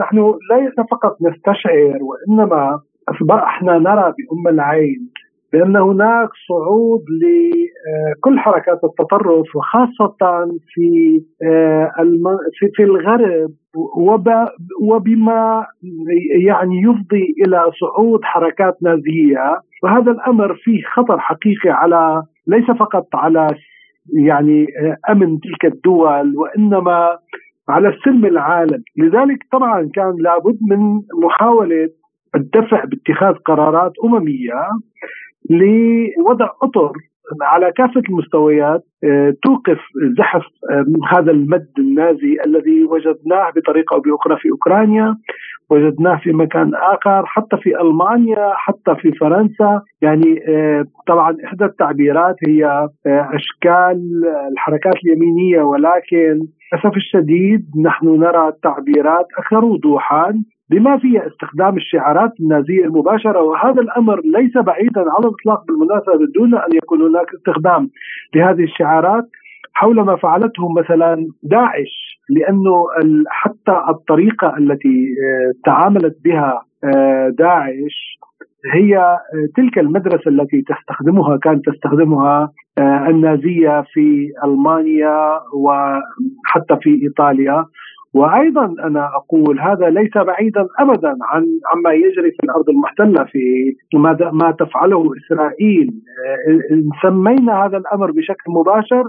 نحن ليس فقط نستشعر وإنما أصبحنا نرى بأم العين بأن هناك صعود لكل حركات التطرف وخاصة في آه، في الغرب وبما يعني يفضي إلى صعود حركات نازية. وهذا الأمر فيه خطر حقيقي على ليس فقط على يعني آه، أمن تلك الدول وإنما على السلم العالمي لذلك طبعا كان لابد من محاولة الدفع باتخاذ قرارات أممية. لوضع أطر على كافة المستويات آه، توقف زحف آه، هذا المد النازي الذي وجدناه بطريقة أو بأخرى في أوكرانيا وجدناه في مكان آخر حتى في ألمانيا حتى في فرنسا. يعني آه، طبعا إحدى التعبيرات هي أشكال الحركات اليمينية ولكن للأسف الشديد نحن نرى تعبيرات أكثر وضوحا. بما فيها استخدام الشعارات النازية المباشرة وهذا الأمر ليس بعيدا على الإطلاق بالمناسبة دون أن يكون هناك استخدام لهذه الشعارات حول ما فعلته مثلا داعش لأنه حتى الطريقة التي آه، تعاملت بها آه، داعش هي آه، تلك المدرسة التي تستخدمها كانت تستخدمها النازية في ألمانيا وحتى في إيطاليا. وأيضا أنا أقول هذا ليس بعيدا ابدا عن عما يجري في الأرض المحتلة في ما ما تفعله إسرائيل. إن سمينا هذا الأمر بشكل مباشر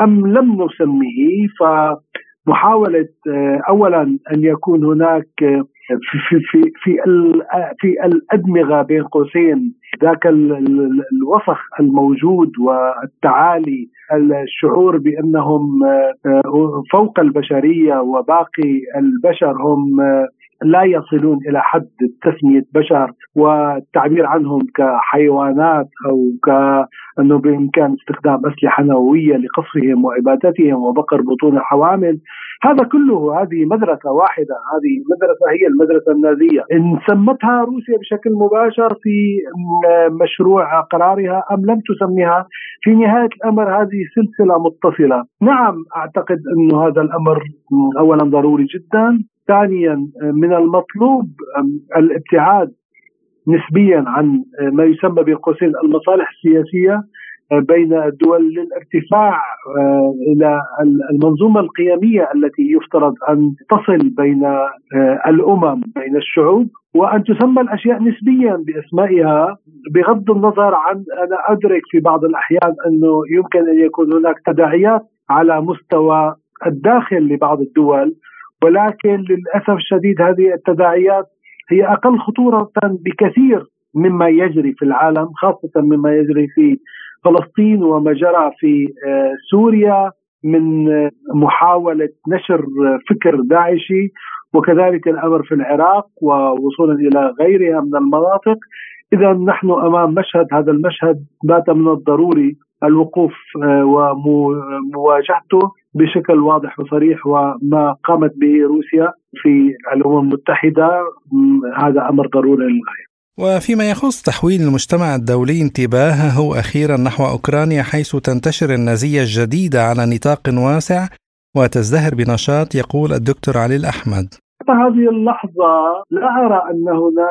أم لم نسميه فمحاولة اولا أن يكون هناك في في في في, الأدمغة بين قوسين. ذاك الوسخ الموجود والتعالي الشعور بأنهم آه، فوق البشرية وباقي البشر هم آه، لا يصلون إلى حد تسمية بشر والتعبير عنهم كحيوانات أو كأنه بإمكان استخدام أسلحة نووية لقصفهم وابادتهم وبقر بطون الحوامل هذا كله هذه مدرسة واحدة. هذه مدرسة هي المدرسة النازية. إن سمتها روسيا بشكل مباشر في مشروع قرارها أم لم تسميها في نهاية الأمر هذه سلسلة متصلة. نعم أعتقد انه هذا الأمر اولا ضروري جدا. ثانيا من المطلوب الابتعاد نسبيا عن ما يسمى بين قوسين المصالح السياسية بين الدول للارتفاع آه، إلى المنظومة القيمية التي يفترض أن تصل بين الأمم بين الشعوب وأن تسمى الأشياء نسبيا بأسمائها بغض النظر عن أنا أدرك في بعض الأحيان أنه يمكن أن يكون هناك تداعيات على مستوى الداخل لبعض الدول ولكن للأسف الشديد هذه التداعيات هي أقل خطورة بكثير مما يجري في العالم خاصة مما يجري في فلسطين وما جرى في آه، سوريا من آه، محاولة نشر فكر داعشي وكذلك الأمر في العراق ووصولا إلى غيرها من المناطق. اذا نحن أمام مشهد هذا المشهد بات من الضروري الوقوف آه، ومواجهته بشكل واضح وصريح وما قامت به روسيا في الأمم المتحدة هذا أمر ضروري للغاية. وفيما يخص تحويل المجتمع الدولي انتباهه أخيرا نحو أوكرانيا حيث تنتشر النازية الجديدة على نطاق واسع وتزدهر بنشاط يقول الدكتور علي الأحمد. هذه اللحظة لا أرى أن هنا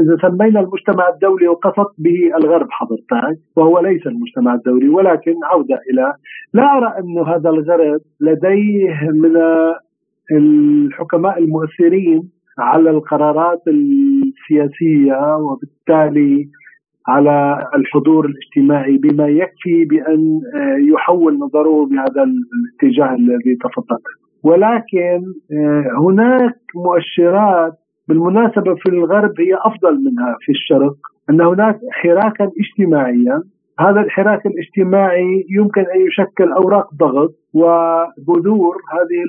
إذا سمينا المجتمع الدولي وقصدت به الغرب حضرتك وهو ليس المجتمع الدولي ولكن عودة إلى لا أرى أن هذا الغرب لديه من الحكماء المؤثرين على القرارات السياسية وبالتالي على الحضور الاجتماعي بما يكفي بأن يحول نظره بهذا الاتجاه الذي تفضلت. ولكن هناك مؤشرات بالمناسبة في الغرب هي أفضل منها في الشرق أن هناك حراكا اجتماعيا. هذا الحراك الاجتماعي يمكن أن يشكل أوراق ضغط وبذور هذه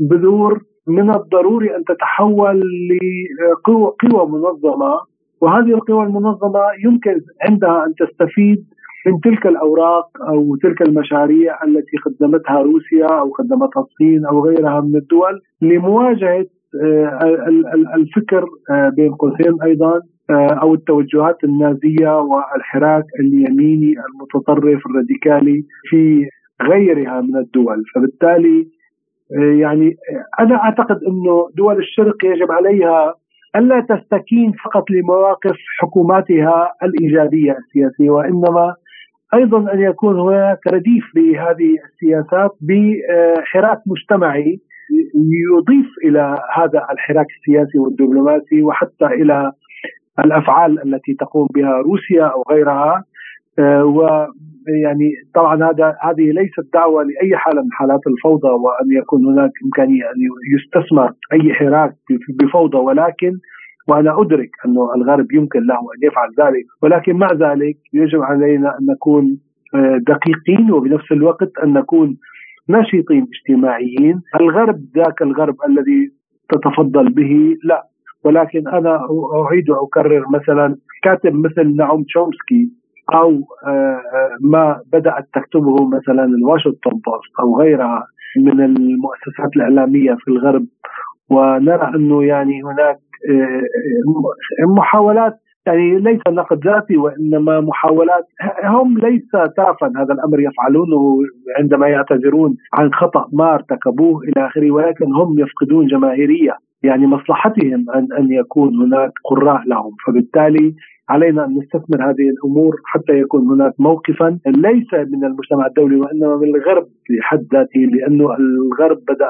البذور من الضروري أن تتحول لقوى منظمة. وهذه القوى المنظمة يمكن عندها أن تستفيد من تلك الأوراق أو تلك المشاريع التي قدمتها روسيا أو قدمتها الصين أو غيرها من الدول لمواجهة آه، الفكر آه، بين قوسين أيضا آه، أو التوجهات النازية والحراك اليميني المتطرف الراديكالي في غيرها من الدول. فبالتالي يعني أنا أعتقد إنه دول الشرق يجب عليها ألا تستكين فقط لمواقف حكوماتها الإيجابية السياسية وإنما أيضا أن يكون هناك رديف لهذه السياسات بحراك مجتمعي يضيف إلى هذا الحراك السياسي والدبلوماسي وحتى إلى الأفعال التي تقوم بها روسيا أو غيرها. آه، ويعني طبعا هذا هذه ليست دعوة لأي حالة من حالات الفوضى وأن يكون هناك إمكانية أن يستثمر أي حراك بفوضى ولكن وأنا أدرك أنه الغرب يمكن له أن يفعل ذلك ولكن مع ذلك يجب علينا أن نكون آه، دقيقين وبنفس الوقت أن نكون ناشطين اجتماعيين. الغرب ذاك الغرب الذي تتفضل به لا ولكن أنا أعيد وأكرر مثلا كاتب مثل نعوم تشومسكي أو آه، آه، ما بدأت تكتبه مثلا الواشنطن بوست أو غيرها من المؤسسات الإعلامية في الغرب. ونرى أنه يعني هناك محاولات يعني ليس نقد ذاتي وإنما محاولات. هم ليس تافا هذا الأمر يفعلونه عندما يعتذرون عن خطأ ما ارتكبوه إلى آخره ولكن هم يفقدون جماهيرية يعني مصلحتهم أن أن يكون هناك قراء لهم. فبالتالي علينا أن نستثمر هذه الأمور حتى يكون هناك موقفا ليس من المجتمع الدولي وإنما من الغرب بحد ذاته لأنه الغرب بدأ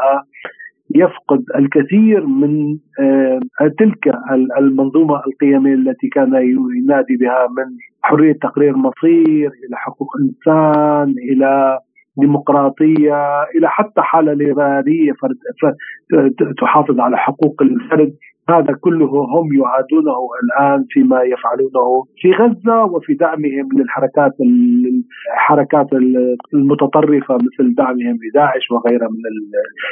يفقد الكثير من آه، تلك المنظومة القيمية التي كان ينادي بها من حرية تقرير مصير إلى حقوق انسان إلى ديمقراطية إلى حتى حالة ليبرالية تحافظ على حقوق الفرد. هذا كله هم يعادونه الآن فيما يفعلونه في غزة وفي دعمهم للحركات الحركات المتطرفة مثل دعمهم لداعش وغيرها من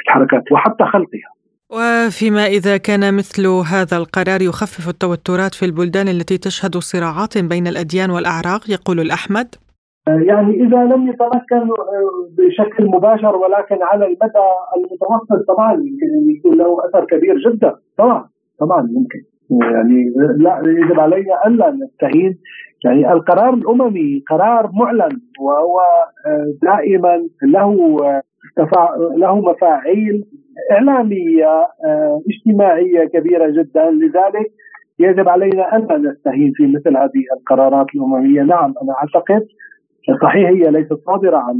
الحركات وحتى خلقها. وفيما إذا كان مثل هذا القرار يخفف التوترات في البلدان التي تشهد صراعات بين الأديان والأعراق يقول الأحمد. يعني إذا لم يتمكن بشكل مباشر ولكن على المدى المتوسط طبعا يمكن أن يكون له أثر كبير جدا. طبعا طبعا ممكن. يعني لا يجب علينا ألا نستهين يعني القرار الأممي قرار معلن وهو دائما له له مفاعيل إعلامية اجتماعية كبيرة جدا. لذلك يجب علينا أن نستهين في مثل هذه القرارات الأممية. نعم أنا أعتقد صحيح هي ليست صادرة عن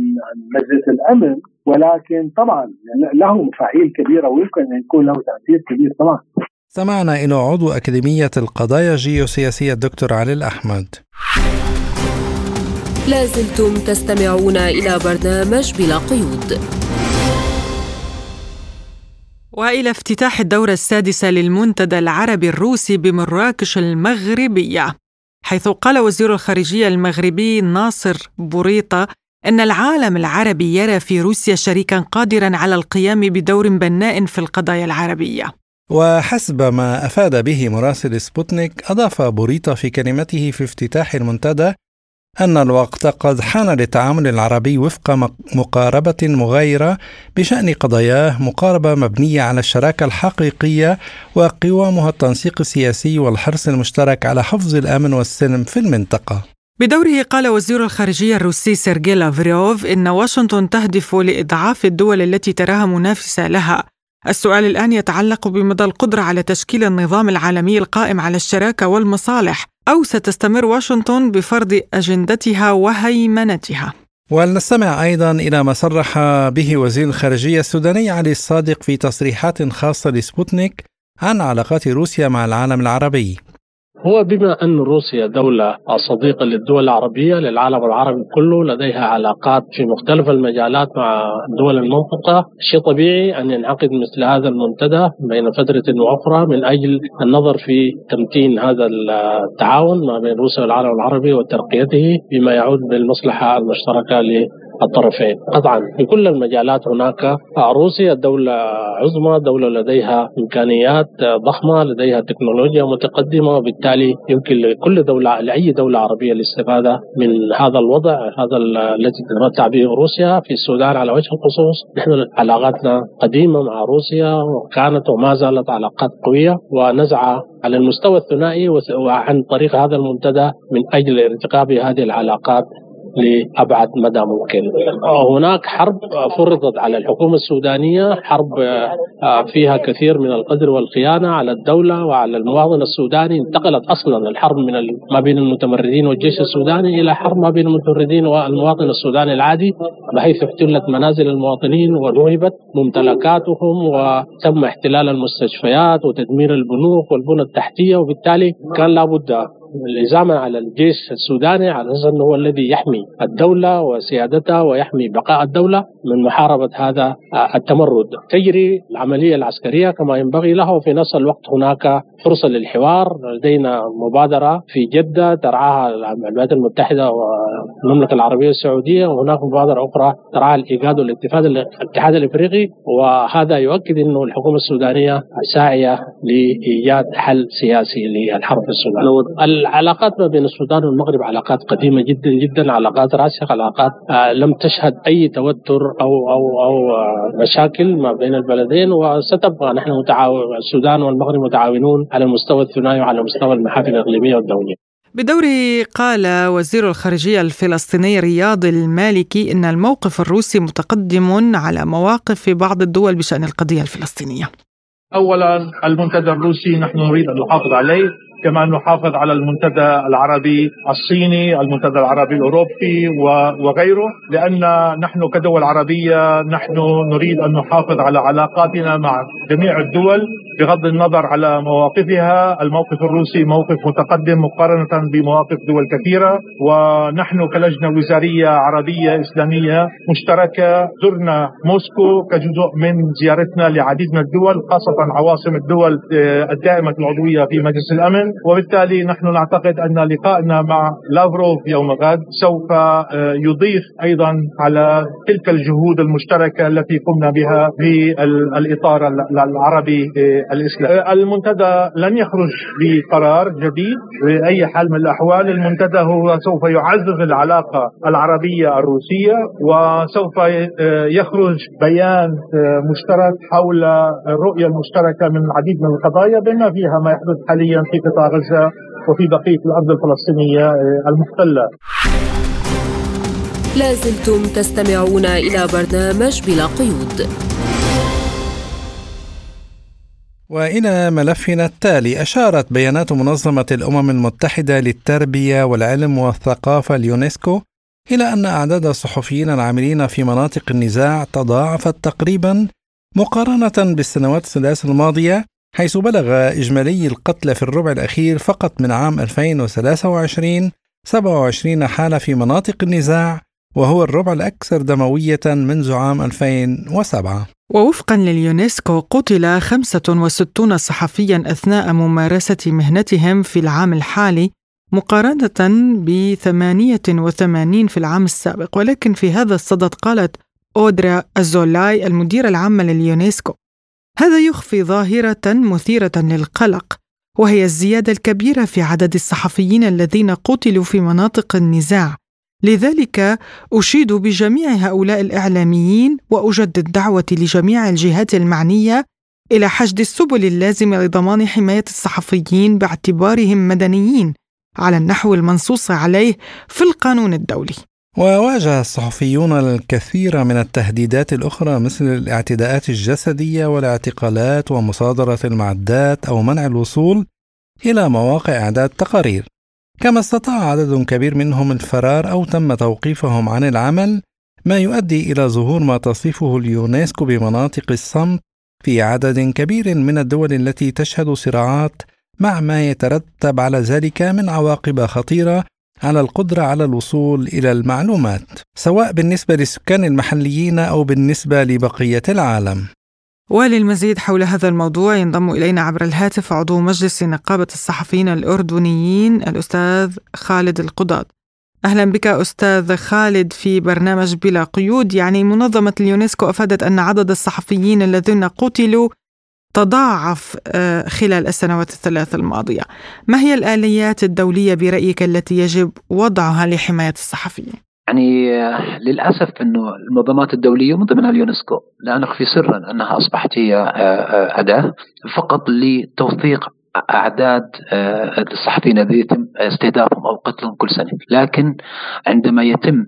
مجلس الأمن ولكن طبعا له مفاعيل كبيرة ويمكن أن يكون له تأثير كبير طبعا. سمعنا إلى عضو أكاديمية القضايا الجيوسياسية الدكتور علي الأحمد. لازلتم تستمعون إلى برنامج بلا قيود. وإلى افتتاح الدورة السادسة للمنتدى العربي الروسي بمراكش المغربية حيث قال وزير الخارجية المغربي ناصر بوريطة إن العالم العربي يرى في روسيا شريكا قادرا على القيام بدور بناء في القضايا العربية. وحسب ما أفاد به مراسل سبوتنيك أضاف بوريطة في كلمته في افتتاح المنتدى أن الوقت قد حان للتعامل العربي وفق مقاربة مغايرة بشأن قضاياه مقاربة مبنية على الشراكة الحقيقية وقوامها التنسيق السياسي والحرص المشترك على حفظ الأمن والسلم في المنطقة. بدوره قال وزير الخارجية الروسي سيرجي لافروف إن واشنطن تهدف لإضعاف الدول التي تراها منافسة لها السؤال الآن يتعلق بمدى القدرة على تشكيل النظام العالمي القائم على الشراكة والمصالح أو ستستمر واشنطن بفرض أجندتها وهيمنتها. ولنستمع أيضا إلى ما صرح به وزير الخارجية السوداني علي الصادق في تصريحات خاصة لسبوتنيك عن علاقات روسيا مع العالم العربي. هو بما أن روسيا دولة صديقة للدول العربية للعالم العربي كله لديها علاقات في مختلف المجالات مع دول المنطقة شيء طبيعي أن ينعقد مثل هذا المنتدى بين فترة وأخرى من أجل النظر في تمتين هذا التعاون ما بين روسيا والعالم العربي وترقيته بما يعود بالمصلحة المشتركة الطرفين. قطعا في كل المجالات هناك روسيا دولة عظمى دولة لديها إمكانيات ضخمة لديها تكنولوجيا متقدمة وبالتالي يمكن لكل دولة لأي دولة عربية الاستفادة من هذا الوضع هذا الذي تتمتع به روسيا. في السودان على وجه الخصوص نحن علاقاتنا قديمة مع روسيا وكانت وما زالت علاقات قوية. ونزعة على المستوى الثنائي وعن طريق هذا المنتدى من أجل ارتقاء هذه العلاقات لأبعد مدى ممكن. هناك حرب فرضت على الحكومة السودانية، حرب فيها كثير من القدر والخيانة على الدولة وعلى المواطن السوداني، انتقلت أصلا الحرب من ما بين المتمردين والجيش السوداني إلى حرب ما بين المتمردين والمواطن السوداني العادي، بحيث احتلت منازل المواطنين ونهبت ممتلكاتهم وتم احتلال المستشفيات وتدمير البنوك والبنى التحتية وبالتالي كان لابد الإزامة على الجيش السوداني على أساس أنه هو الذي يحمي الدولة وسيادتها ويحمي بقاء الدولة من محاربة هذا التمرد. تجري العملية العسكرية كما ينبغي لها وفي نفس الوقت هناك فرصة للحوار. لدينا مبادرة في جدة ترعاها الولايات المتحدة والمملكة العربية السعودية. وهناك مبادرة أخرى ترعاها الإيجاد والاتفاق الاتحاد الإفريقي. وهذا يؤكد أنه الحكومة السودانية ساعية لإيجاد حل سياسي للحرب في السودان. العلاقات ما بين السودان والمغرب علاقات قديمة جدا جدا علاقات راسخة علاقات آه لم تشهد أي توتر أو أو أو آه مشاكل ما بين البلدين وستبقى نحن متعاون السودان والمغرب متعاونون على المستوى الثنائي وعلى مستوى المحافل الإقليمية والدولية. بدوره قال وزير الخارجية الفلسطيني رياض المالكي إن الموقف الروسي متقدم على مواقف في بعض الدول بشأن القضية الفلسطينية. اولا المنتدى الروسي نحن نريد أن نحافظ عليه كما نحافظ على المنتدى العربي الصيني المنتدى العربي الأوروبي وغيره لأن نحن كدول عربية نحن نريد أن نحافظ على علاقاتنا مع جميع الدول بغض النظر على مواقفها. الموقف الروسي موقف متقدم مقارنة بمواقف دول كثيرة ونحن كلجنة وزارية عربية إسلامية مشتركة زرنا موسكو كجزء من زيارتنا لعديد من الدول خاصة عواصم الدول الدائمة العضوية في مجلس الأمن. وبالتالي نحن نعتقد أن لقائنا مع لافروف يوم غد سوف يضيف أيضا على تلك الجهود المشتركة التي قمنا بها في الإطار العربي الإسلامي المنتدى لن يخرج بقرار جديد بأي حال من الأحوال. المنتدى هو سوف يعزز العلاقة العربية الروسية وسوف يخرج بيان مشترك حول الرؤية المشتركة من العديد من القضايا بما فيها ما يحدث حاليا في قطاع غزة وفي بقية الأرض الفلسطينية المحتلة. لازلتم تستمعون إلى برنامج بلا قيود. وإلى ملفنا التالي أشارت بيانات منظمة الأمم المتحدة للتربية والعلم والثقافة اليونسكو إلى أن أعداد الصحفيين العاملين في مناطق النزاع تضاعفت تقريبا مقارنة بالسنوات الثلاث الماضية حيث بلغ إجمالي القتلى في الربع الأخير فقط من عام 2023 27 حالة في مناطق النزاع وهو الربع الأكثر دموية منذ عام 2007 ووفقا لليونسكو قتل 65 صحفيا أثناء ممارسة مهنتهم في العام الحالي مقارنة ب 88 في العام السابق. ولكن في هذا الصدد قالت أودرا أزولاي المديرة العامة لليونسكو هذا يخفي ظاهرة مثيرة للقلق وهي الزيادة الكبيرة في عدد الصحفيين الذين قتلوا في مناطق النزاع لذلك أشيد بجميع هؤلاء الإعلاميين وأجدد دعوتي لجميع الجهات المعنية إلى حشد السبل اللازمه لضمان حماية الصحفيين باعتبارهم مدنيين على النحو المنصوص عليه في القانون الدولي. وواجه الصحفيون الكثير من التهديدات الأخرى مثل الاعتداءات الجسدية والاعتقالات ومصادرة المعدات أو منع الوصول إلى مواقع أعداد تقارير. كما استطاع عدد كبير منهم الفرار أو تم توقيفهم عن العمل ما يؤدي إلى ظهور ما تصفه اليونسكو بمناطق الصمت في عدد كبير من الدول التي تشهد صراعات مع ما يترتب على ذلك من عواقب خطيرة على القدرة على الوصول إلى المعلومات سواء بالنسبة للسكان المحليين أو بالنسبة لبقية العالم. وللمزيد حول هذا الموضوع ينضم إلينا عبر الهاتف عضو مجلس نقابة الصحفيين الأردنيين الأستاذ خالد القضاة أهلا بك أستاذ خالد في برنامج بلا قيود يعني منظمة اليونسكو أفادت أن عدد الصحفيين الذين قتلوا تضاعف آه، خلال السنوات الثلاث الماضية ما هي الآليات الدولية برأيك التي يجب وضعها لحماية الصحفيين؟ يعني آه، للأسف أنه المنظمات الدولية من ضمنها اليونسكو لا نخفي سرا أنها أصبحت هي آه، أداة فقط لتوثيق أعداد الصحفيين الذين يتم استهدافهم أو قتلهم كل سنة، لكن عندما يتم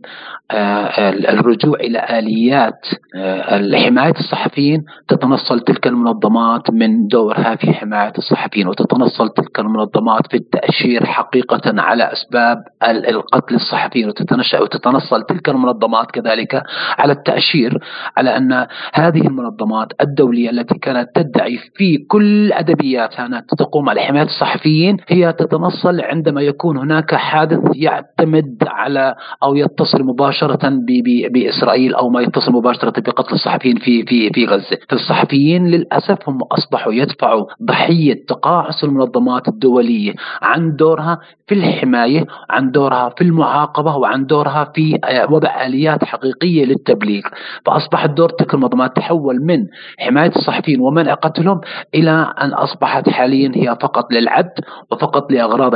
آه، الرجوع إلى آليات آه، حمايه الصحفيين تتنصل تلك المنظمات من دورها في حماية الصحفيين وتتنصل تلك المنظمات في التأشير حقيقة على أسباب القتل الصحفيين وتتنشا وتتنصل تلك المنظمات كذلك على التأشير على أن هذه المنظمات الدولية التي كانت تدعي في كل أدبياتها أنها تقوم على حماية الصحفيين هي تتنصل عندما يكون هناك حادث يعتمد على أو يتصل مباشرة مباشرة بإسرائيل أو ما يتصل مباشرة بقتل الصحفيين في في في غزة. فالصحفيين للأسف هم أصبحوا يدفعوا ضحية تقاعس المنظمات الدولية عن دورها في الحماية عن دورها في المعاقبة وعن دورها في آه، وضع آليات حقيقية للتبليغ. فأصبح دور تلك المنظمات تحول من حماية الصحفيين ومنع قتلهم إلى أن أصبحت حاليا هي فقط للعد وفقط لأغراض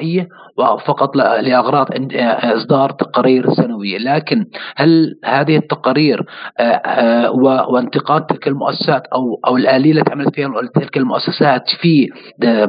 الإحصائية وفقط لأغراض إصدار تقارير سنوية لكن هل هذه التقارير آه، آه، وانتقاد تلك المؤسسات أو أو الآلية التي عملت فيها تلك المؤسسات في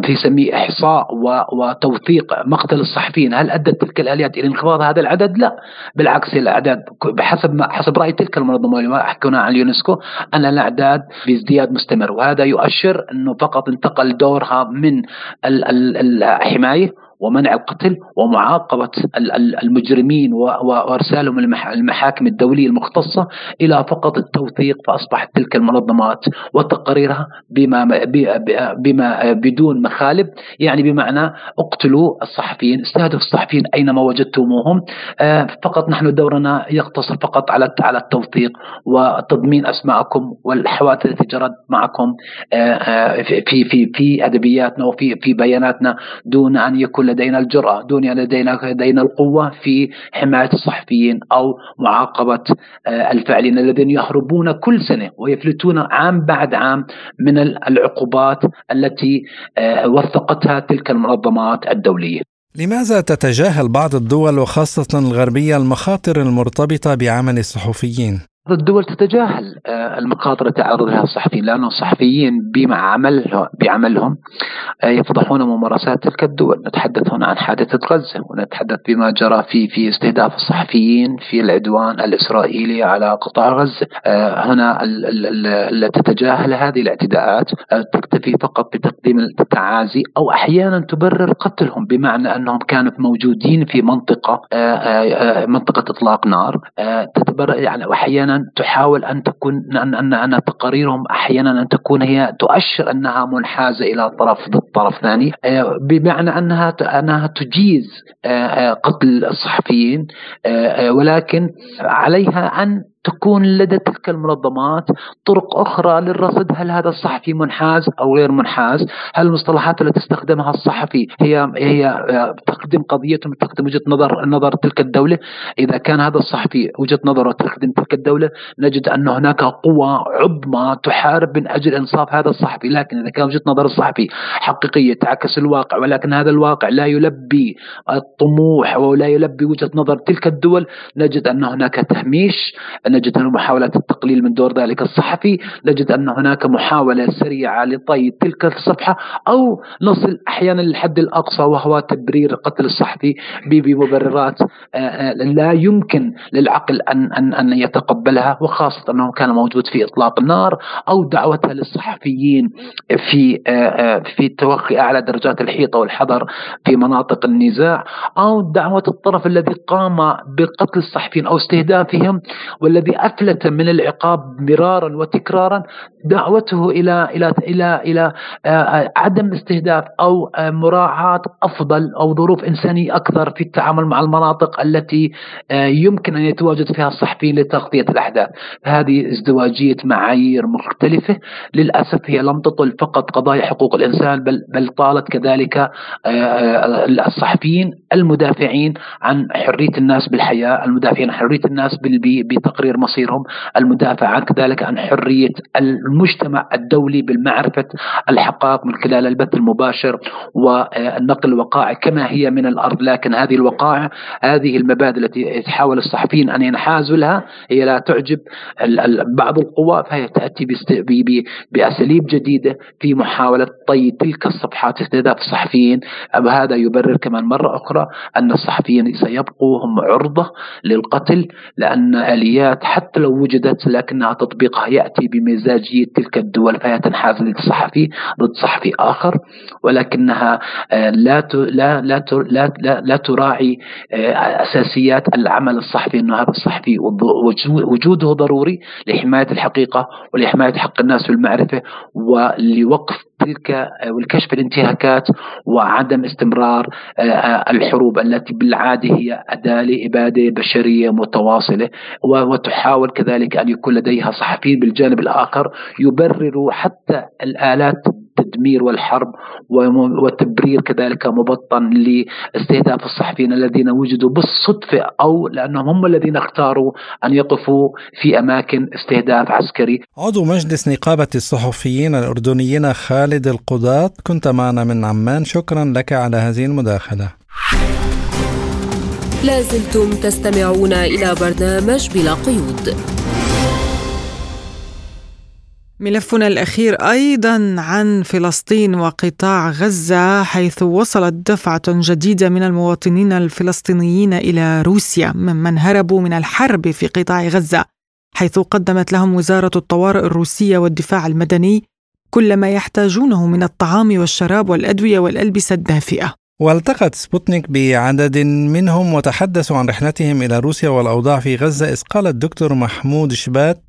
في سميه إحصاء وتوثيق مقتل الصحفيين هل أدت تلك الآليات إلى انخفاض هذا العدد؟ لا. بالعكس الأعداد بحسب ما حسب رأي تلك المنظمة اللي حكونا عن اليونسكو أن الأعداد بازدياد مستمر. وهذا يؤشر أنه فقط انتقل دورها من الحماية ومنع القتل ومعاقبة المجرمين وإرسالهم المحاكم الدولية المختصة إلى فقط التوثيق فأصبحت تلك المنظمات وتقاريرها بما, بما بدون مخالب. يعني بمعنى اقتلوا الصحفيين استهدفوا الصحفيين أينما وجدتموهم. آه، فقط نحن دورنا يقتصر فقط على على التوثيق وتضمين أسماءكم والحوادث التي جرت معكم آه، آه، في في في أدبياتنا وفي في بياناتنا دون أن يكون لدينا الجرأة دون أن لدينا لدينا القوة في حماية الصحفيين أو معاقبة آه، الفاعلين الذين يهربون كل سنة ويفلتون عام بعد عام من العقوبات التي آه، وثقتها تلك المنظمات الدولية لماذا تتجاهل بعض الدول وخاصة الغربية المخاطر المرتبطة بعمل الصحفيين؟ الدول تتجاهل آه، المخاطر تعرض لها الصحفيين لأن الصحفيين بما عمل بعملهم آه، يفضحون ممارسات تلك الدول. نتحدث هنا عن حادثة غزة ونتحدث بما جرى في في استهداف الصحفيين في العدوان الإسرائيلي على قطاع غزة. آه، هنا تتجاهل هذه الاعتداءات تكتفي فقط بتقديم التعازي أو أحيانا تبرر قتلهم بمعنى أنهم كانوا موجودين في منطقة منطقة إطلاق نار تتبرر يعني أحيانا تحاول أن تكون أن أن, أن تقاريرهم أحيانا أن تكون هي تؤشر أنها منحازة إلى طرف ضد طرف ثاني. آه، بمعنى أنها أنها تجيز آه، آه، قتل الصحفيين ولكن عليها أن تكون لدى تلك المنظمات طرق أخرى للرصد؟ هل هذا الصحفي منحاز أو غير منحاز؟ هل المصطلحات التي تستخدمها الصحفي هي هي تخدم قضيته تخدم وجهة نظر نظر تلك الدولة؟ إذا كان هذا الصحفي وجهة نظره تخدم تلك الدولة نجد أن هناك قوى عظمى تحارب من أجل إنصاف هذا الصحفي. لكن إذا كان وجهة نظر الصحفي حقيقية تعكس الواقع ولكن هذا الواقع لا يلبي الطموح ولا يلبي وجهة نظر تلك الدول نجد أن هناك تهميش نجد أن محاولة التقليل من دور ذلك الصحفي نجد أن هناك محاولة سريعة لطي تلك الصفحة أو نصل أحيانا للحد الأقصى وهو تبرير قتل الصحفي بمبررات آه، آه، لا يمكن للعقل أن أن أن يتقبلها وخاصة أنه كان موجود في إطلاق النار أو دعوتها للصحفيين في آه، في توخي أعلى درجات الحيطة والحذر في مناطق النزاع أو دعوة الطرف الذي قام بقتل الصحفيين أو استهدافهم والذي والذي افلت من العقاب مرارا وتكرارا دعوته إلى إلى إلى إلى آه، عدم استهداف أو آه، مراعاة أفضل أو ظروف إنسانية أكثر في التعامل مع المناطق التي آه، يمكن أن يتواجد فيها الصحفيين لتغطية الأحداث. هذه ازدواجية معايير مختلفة. للأسف هي لم تطل فقط قضايا حقوق الإنسان بل بل طالت كذلك الصحفيين المدافعين عن حرية الناس بالحياة المدافعين عن حرية الناس بتقرير مصيرهم. المدافع كذلك عن حرية المجتمع الدولي بالمعرفة الحقائق من خلال البث المباشر والنقل الوقائع كما هي من الأرض. لكن هذه الوقائع هذه المبادئ التي يحاول الصحفيين أن ينحازوا لها هي لا تعجب. بعض القوى فهي تأتي بأساليب جديدة في محاولة طي تلك الصفحات استهداف الصحفيين. وهذا يبرر كمان مرة أخرى أن الصحفيين سيبقوا هم عرضة للقتل لأن اليات حتى لو وجدت لكنها تطبيقها يأتي بمزاجية تلك الدول فهي تنحاز ضد صحفي ضد صحفي آخر ولكنها آه، لا لا لا لا, لا تراعي آه، أساسيات العمل الصحفي إنه هذا الصحفي وجوده ضروري لحماية الحقيقة ولحماية حق الناس في المعرفة ولوقف تلك والكشف الانتهاكات وعدم استمرار آه، الحروب التي بالعادة هي أداة لإبادة بشرية متواصلة وتحاول كذلك أن يكون لديها صحفيين بالجانب الآخر يبرروا حتى الآلات التدمير والحرب وتبرير كذلك مبطن لاستهداف الصحفيين الذين وجدوا بالصدفة أو لأنهم هم الذين اختاروا أن يقفوا في أماكن استهداف عسكري. عضو مجلس نقابة الصحفيين الأردنيين خالد القضاة كنت معنا من عمان. شكرا لك على هذه المداخلة. لازلتم تستمعون إلى برنامج بلا قيود. ملفنا الأخير أيضا عن فلسطين وقطاع غزة حيث وصلت دفعة جديدة من المواطنين الفلسطينيين إلى روسيا ممن هربوا من الحرب في قطاع غزة حيث قدمت لهم وزارة الطوارئ الروسية والدفاع المدني كل ما يحتاجونه من الطعام والشراب والأدوية والألبسة الدافئة. والتقت سبوتنيك بعدد منهم وتحدثوا عن رحلتهم إلى روسيا والأوضاع في غزة إذ قال الدكتور محمود شبات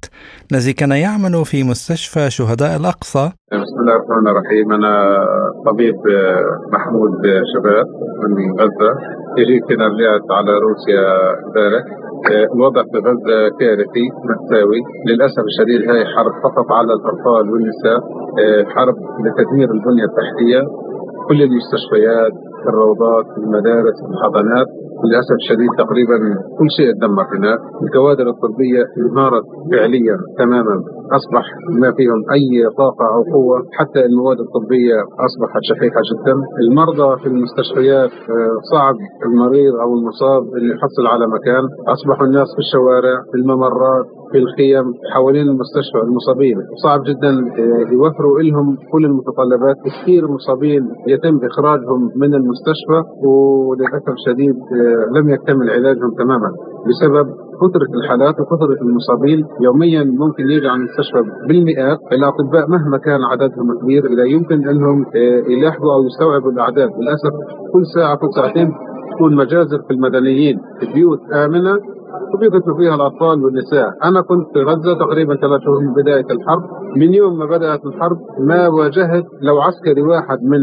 الذي كان يعمل في مستشفى شهداء الأقصى. بسم الله الرحمن الرحيم. أنا طبيب محمود شبات من غزة. يجي كنا رجعت على روسيا امبارح. الوضع في غزة كارثي مأساوي. للأسف الشديد هاي حرب فقط على الأطفال والنساء. حرب لتدمير البنية التحتية. كل المستشفيات الروضات المدارس الحضانات. للأسف الشديد تقريبا كل شيء تدمر هناك، الكوادر الطبية انهارت فعليا تماما، أصبح ما فيهم أي طاقة أو قوة، حتى المواد الطبية أصبحت شحيحه جدا، المرضى في المستشفيات آه، صعب المريض أو المصاب اللي يحصل على مكان، أصبحوا الناس في الشوارع، في الممرات، في الخيم حوالين المستشفى المصابين. صعب جدا آه، يوفروا لهم كل المتطلبات. كثير مصابين يتم إخراجهم من المستشفى وللأسف الشديد آه، لم يكتمل علاجهم تماما بسبب كثرة الحالات وكثرة المصابين. يوميا ممكن يجي عن المستشفى بالمئات. الأطباء مهما كان عددهم كبير لا يمكن أنهم آه، يلاحظوا أو يستوعبوا الأعداد. للأسف كل ساعة كل ساعتين تكون مجازر في المدنيين. في بيوت آمنة وبيقتلوا فيها الأطفال والنساء، أنا كنت في غزة تقريبا ثلاث شهور من بداية الحرب، من يوم ما بدأت الحرب ما واجهت لو عسكري واحد من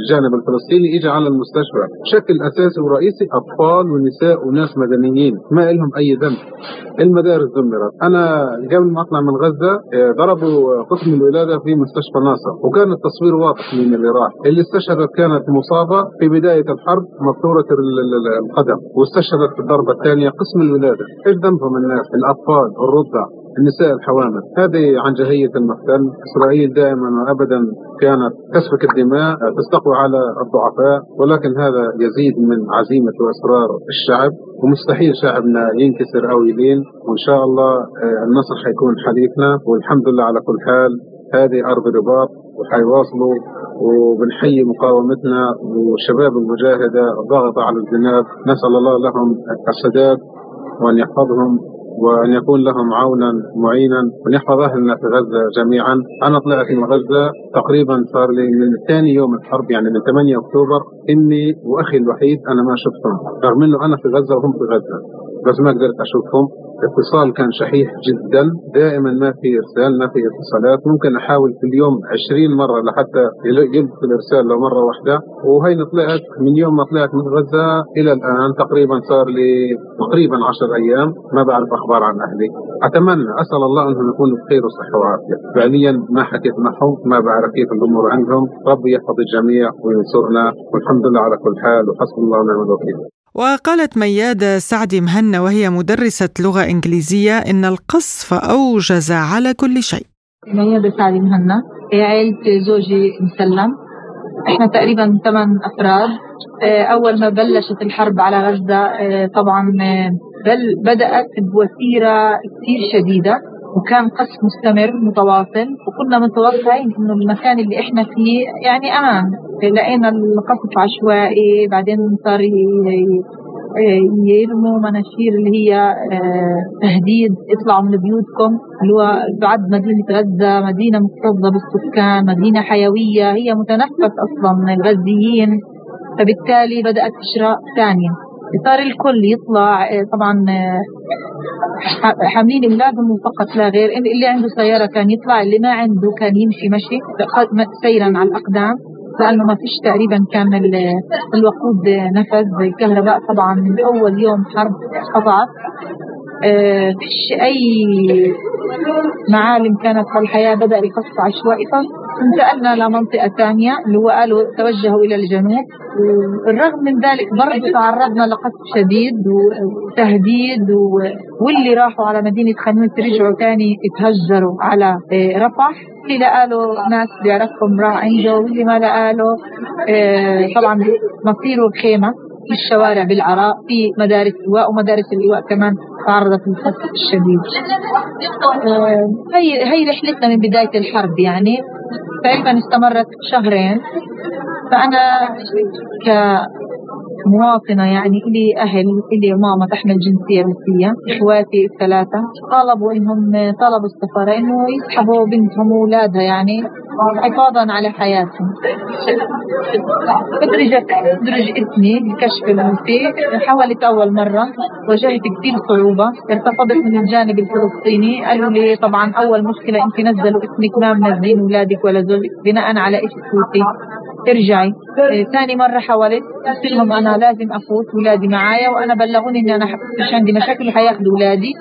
الجانب الفلسطيني اجى على المستشفى، بشكل أساسي ورئيسي أطفال ونساء وناس مدنيين. ما لهم أي ذنب. المدارس دمرت، أنا قبل ما أطلع من غزة آه، ضربوا قسم الولادة في مستشفى ناصر، وكان التصوير واضح من اللي راح، اللي استشهدت كانت مصابة في بداية الحرب مكسوره القدم، واستشهدت في الضربة الثانية قسم الولاده إيش ذنبهم الناس الأطفال الرضع النساء الحوامل. هذه عن جهية المحتل. إسرائيل دائما وأبدا كانت تسفك الدماء تستقوى على الضعفاء. ولكن هذا يزيد من عزيمة وإصرار الشعب. ومستحيل شعبنا ينكسر أو يلين. وإن شاء الله آه، النصر حيكون حليفنا والحمد لله على كل حال هذه أرض رباط. وحيواصلوا. وبنحيي مقاومتنا. والشباب المجاهدة الضاغطة على الجناب. نسأل الله لهم السداد. وأن يحفظهم وأن يكون لهم عونا معينا وأن يحفظ أهلنا في غزة جميعا. أنا طلعت من غزة تقريبا صار لي من ثاني يوم الحرب يعني من 8 أكتوبر. إني وأخي الوحيد أنا ما شفتهم رغم أنه أنا في غزة وهم في غزة بس ما قدرت أشوفهم. الاتصال كان شحيح جدا. دائما ما في إرسال ما في اتصالات. ممكن أحاول في اليوم 20 مرة لحتى يلقي الإرسال لو مرة واحدة. وهي طلعت من يوم ما طلعت من غزة إلى الآن تقريبا صار لي تقريبا 10 أيام ما بعرف أخبار عن أهلي. أتمنى أسأل الله أنهم يكونوا بخير وصحة وعافية. فعليا ما حكيت معهم ما بعرف كيف الأمور عندهم. ربي يحفظ الجميع وينصرنا. والحمد لله على كل حال وحسبنا الله ونعم الوكيل. وقالت ميادة سعدي مهنا وهي مدرسة لغة إنجليزية إن القصف أوجز على كل شيء. ميادة سعدي مهنا. عائلة زوجي مسلم. إحنا تقريبا ثمان أفراد. آه، أول ما بلشت الحرب على غزة آه، طبعا آه، بل بدأت بوتيره كثير شديدة. وكان قصف مستمر متواصل وكنا متوقعين إنه المكان اللي إحنا فيه يعني أمان. لقينا القصف عشوائي بعدين صار يرموا مناشير اللي هي آه، تهديد اطلعوا من بيوتكم اللي هو بعد مدينة غزة مدينة مكتظة بالسكان مدينة حيوية هي متنفس أصلا الغزيين. فبالتالي بدأت إشراء ثانية. صار الكل يطلع آه، طبعا آه، حاملين اولادهم فقط لا غير اللي عنده سيارة كان يطلع اللي ما عنده كان يمشي مشي سيرا على الأقدام لأنه ما فيش تقريبا كان الوقود نفذ الكهرباء طبعا من أول يوم حرب قطعت. آه، فيش أي معالم كانت في الحياة بدأ القصف عشوائي فانتقلنا لمنطقه ثانية اللي هو قالوا توجهوا إلى الجنوب. والرغم من ذلك برضه تعرضنا لقصف شديد وتهديد واللي راحوا على مدينة خانوت رجعوا ثاني اتهجروا على آه، رفح. اللي لقى له ناس بيعرفهم راح عنده واللي ما لقى له آه، طبعا مصيره خيمه الشوارع بالعراء في مدارس اللواء ومدارس اللواء كمان تعرضت للخطف الشديد. آه، هي هي رحلتنا من بداية الحرب يعني. تقريبا استمرت شهرين. فأنا ك مواطنة يعني إلي أهل إلي ماما تحمل جنسية روسية إخواتي الثلاثة. طالبوا إنهم طلبوا السفارة إنه يسحبوا بنتهم وأولادها يعني حفاظا على حياتهم. أدرجت أدرج إسمي بكشف الروسي حاولت أول مرة واجهت كثير صعوبة. ارتفضت من الجانب الفلسطيني. قالوا لي طبعا أول مشكلة أنت نزلوا اسمك ما منزلين أولادك ولا زوجك بناء على إيش روسي ارجعي. ثاني مرة حاولت قلت لهم أنا لازم أفوت ولادي معايا وأنا بلغوني إني أنا مش عندي مشاكل حياخذوا ولادي.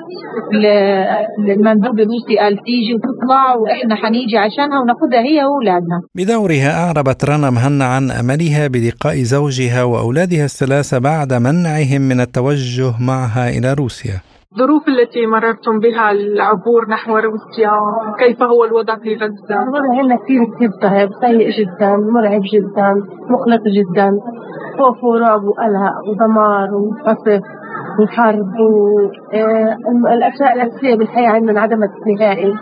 المندوب الروسي قال تيجي وتطلع وإحنا حنيجي عشانها وناخذها هي وأولادنا. بدورها أعربت رنا مهنا عن أملها بلقاء زوجها وأولادها الثلاثة بعد منعهم من التوجه معها إلى روسيا. الظروف التي مررتم بها العبور نحو روسيا كيف هو الوضع في غزة؟ هنا كثير كثير صعب سيء جدا مرعب جدا مقلق جدا خوف ورعب وقلق ودمار وقصف وحرب والاشياء آه، الأساسية بالحياة عندنا انعدمت نهائي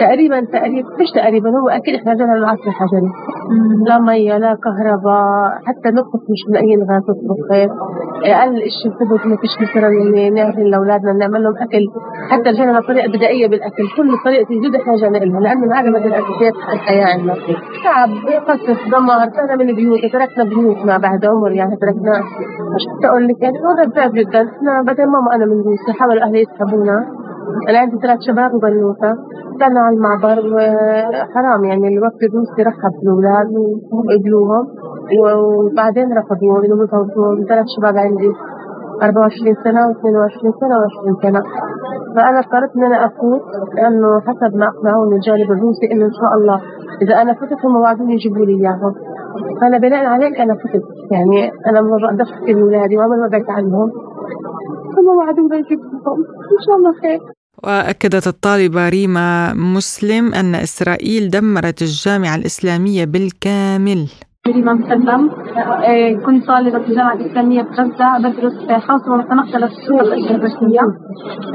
تقريبا تقريبا مش تقريبا هو أكيد إحنا جينا للعصر الحجري. لا مية لا كهرباء حتى نطبخ مش لاقيين غاز نطبخ أقل شيء ثبت ما فيش مثلا نعمل لأولادنا نعمل لهم أكل. حتى جينا لطريقه بدائية بالأكل. كل طريقة وجود إحنا جينا لها لأنه انعدمت الأساسيات الحياة عندنا. تعب قصف دمار. طلعنا من بيوت تركنا بيوتنا بعد عمر يعني تركنا. مش أقول لك يعني الوضع صعب جدا. إحنا بعدين ماما أنا من روسيا حاولوا أهلي يسحبونا أنا عندي ثلاث شباب وبنوتة طلعنا على المعبر وحرام يعني الوقت الروسي رحب بالاولاد وقبلوهم وبعدين رفضوا انه يفوتوا ثلاث شباب عندي 24 سنة و22 سنة و20 سنة. فأنا قررت إن أنا أفوت لأنه حسب ما أقنعوني الجانب الروسي إنه إن شاء الله إذا أنا فتت هم وعدوني يجيبوا لي إياهم. فأنا بناء عليك أنا فتت يعني أنا ما بقدرش أحكي لأولادي وما بعدت عنهم. هم وعدوني يجيبوهم إن شاء الله خير. وأكدت الطالبة ريما مسلم أن إسرائيل دمرت الجامعة الإسلامية بالكامل. ريما مسلم آه، كنت طالبة في الجامعة الإسلامية في غزة بدرس خاصة ومتنقلة في السورة البشرية.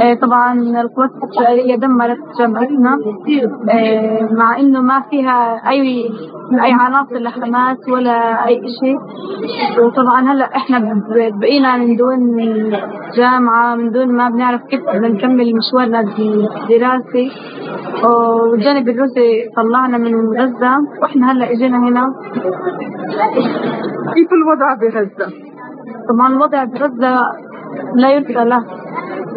آه، طبعا القوات الإسرائيلية دمرت جامعتنا آه، مع إنه ما فيها أي أي عناصر لحماس ولا أي شيء وطبعا هلأ إحنا بقينا من دون جامعة من دون ما بنعرف كيف بدنا نكمل مشوارنا الدراسي. والجانب الروسي طلعنا من غزة. وإحنا هلأ إجينا هنا. كيف الوضع بغزة؟ طبعا الوضع بغزة لا يرثى له.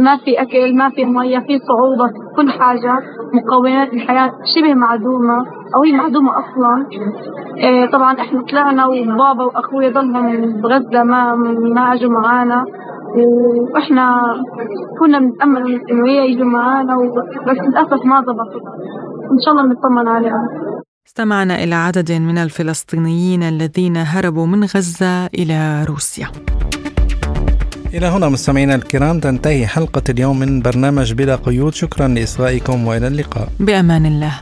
ما في أكل ما في مية في صعوبة كل حاجة مقومات الحياة شبه معدومة أو هي معدومة أصلا. إيه طبعا إحنا طلعنا وبابا وأخويا ضلهم بغزة ما ما أجوا معانا. وإحنا كنا بنتامل إنه هي يجوا معانا بس للأسف ما ضبطوا إن شاء الله نطمن عليهم استمعنا إلى عدد من الفلسطينيين الذين هربوا من غزة إلى روسيا. إلى هنا مستمعينا الكرام تنتهي حلقة اليوم من برنامج بلا قيود. شكرا لإصغائكم وإلى اللقاء. بأمان الله.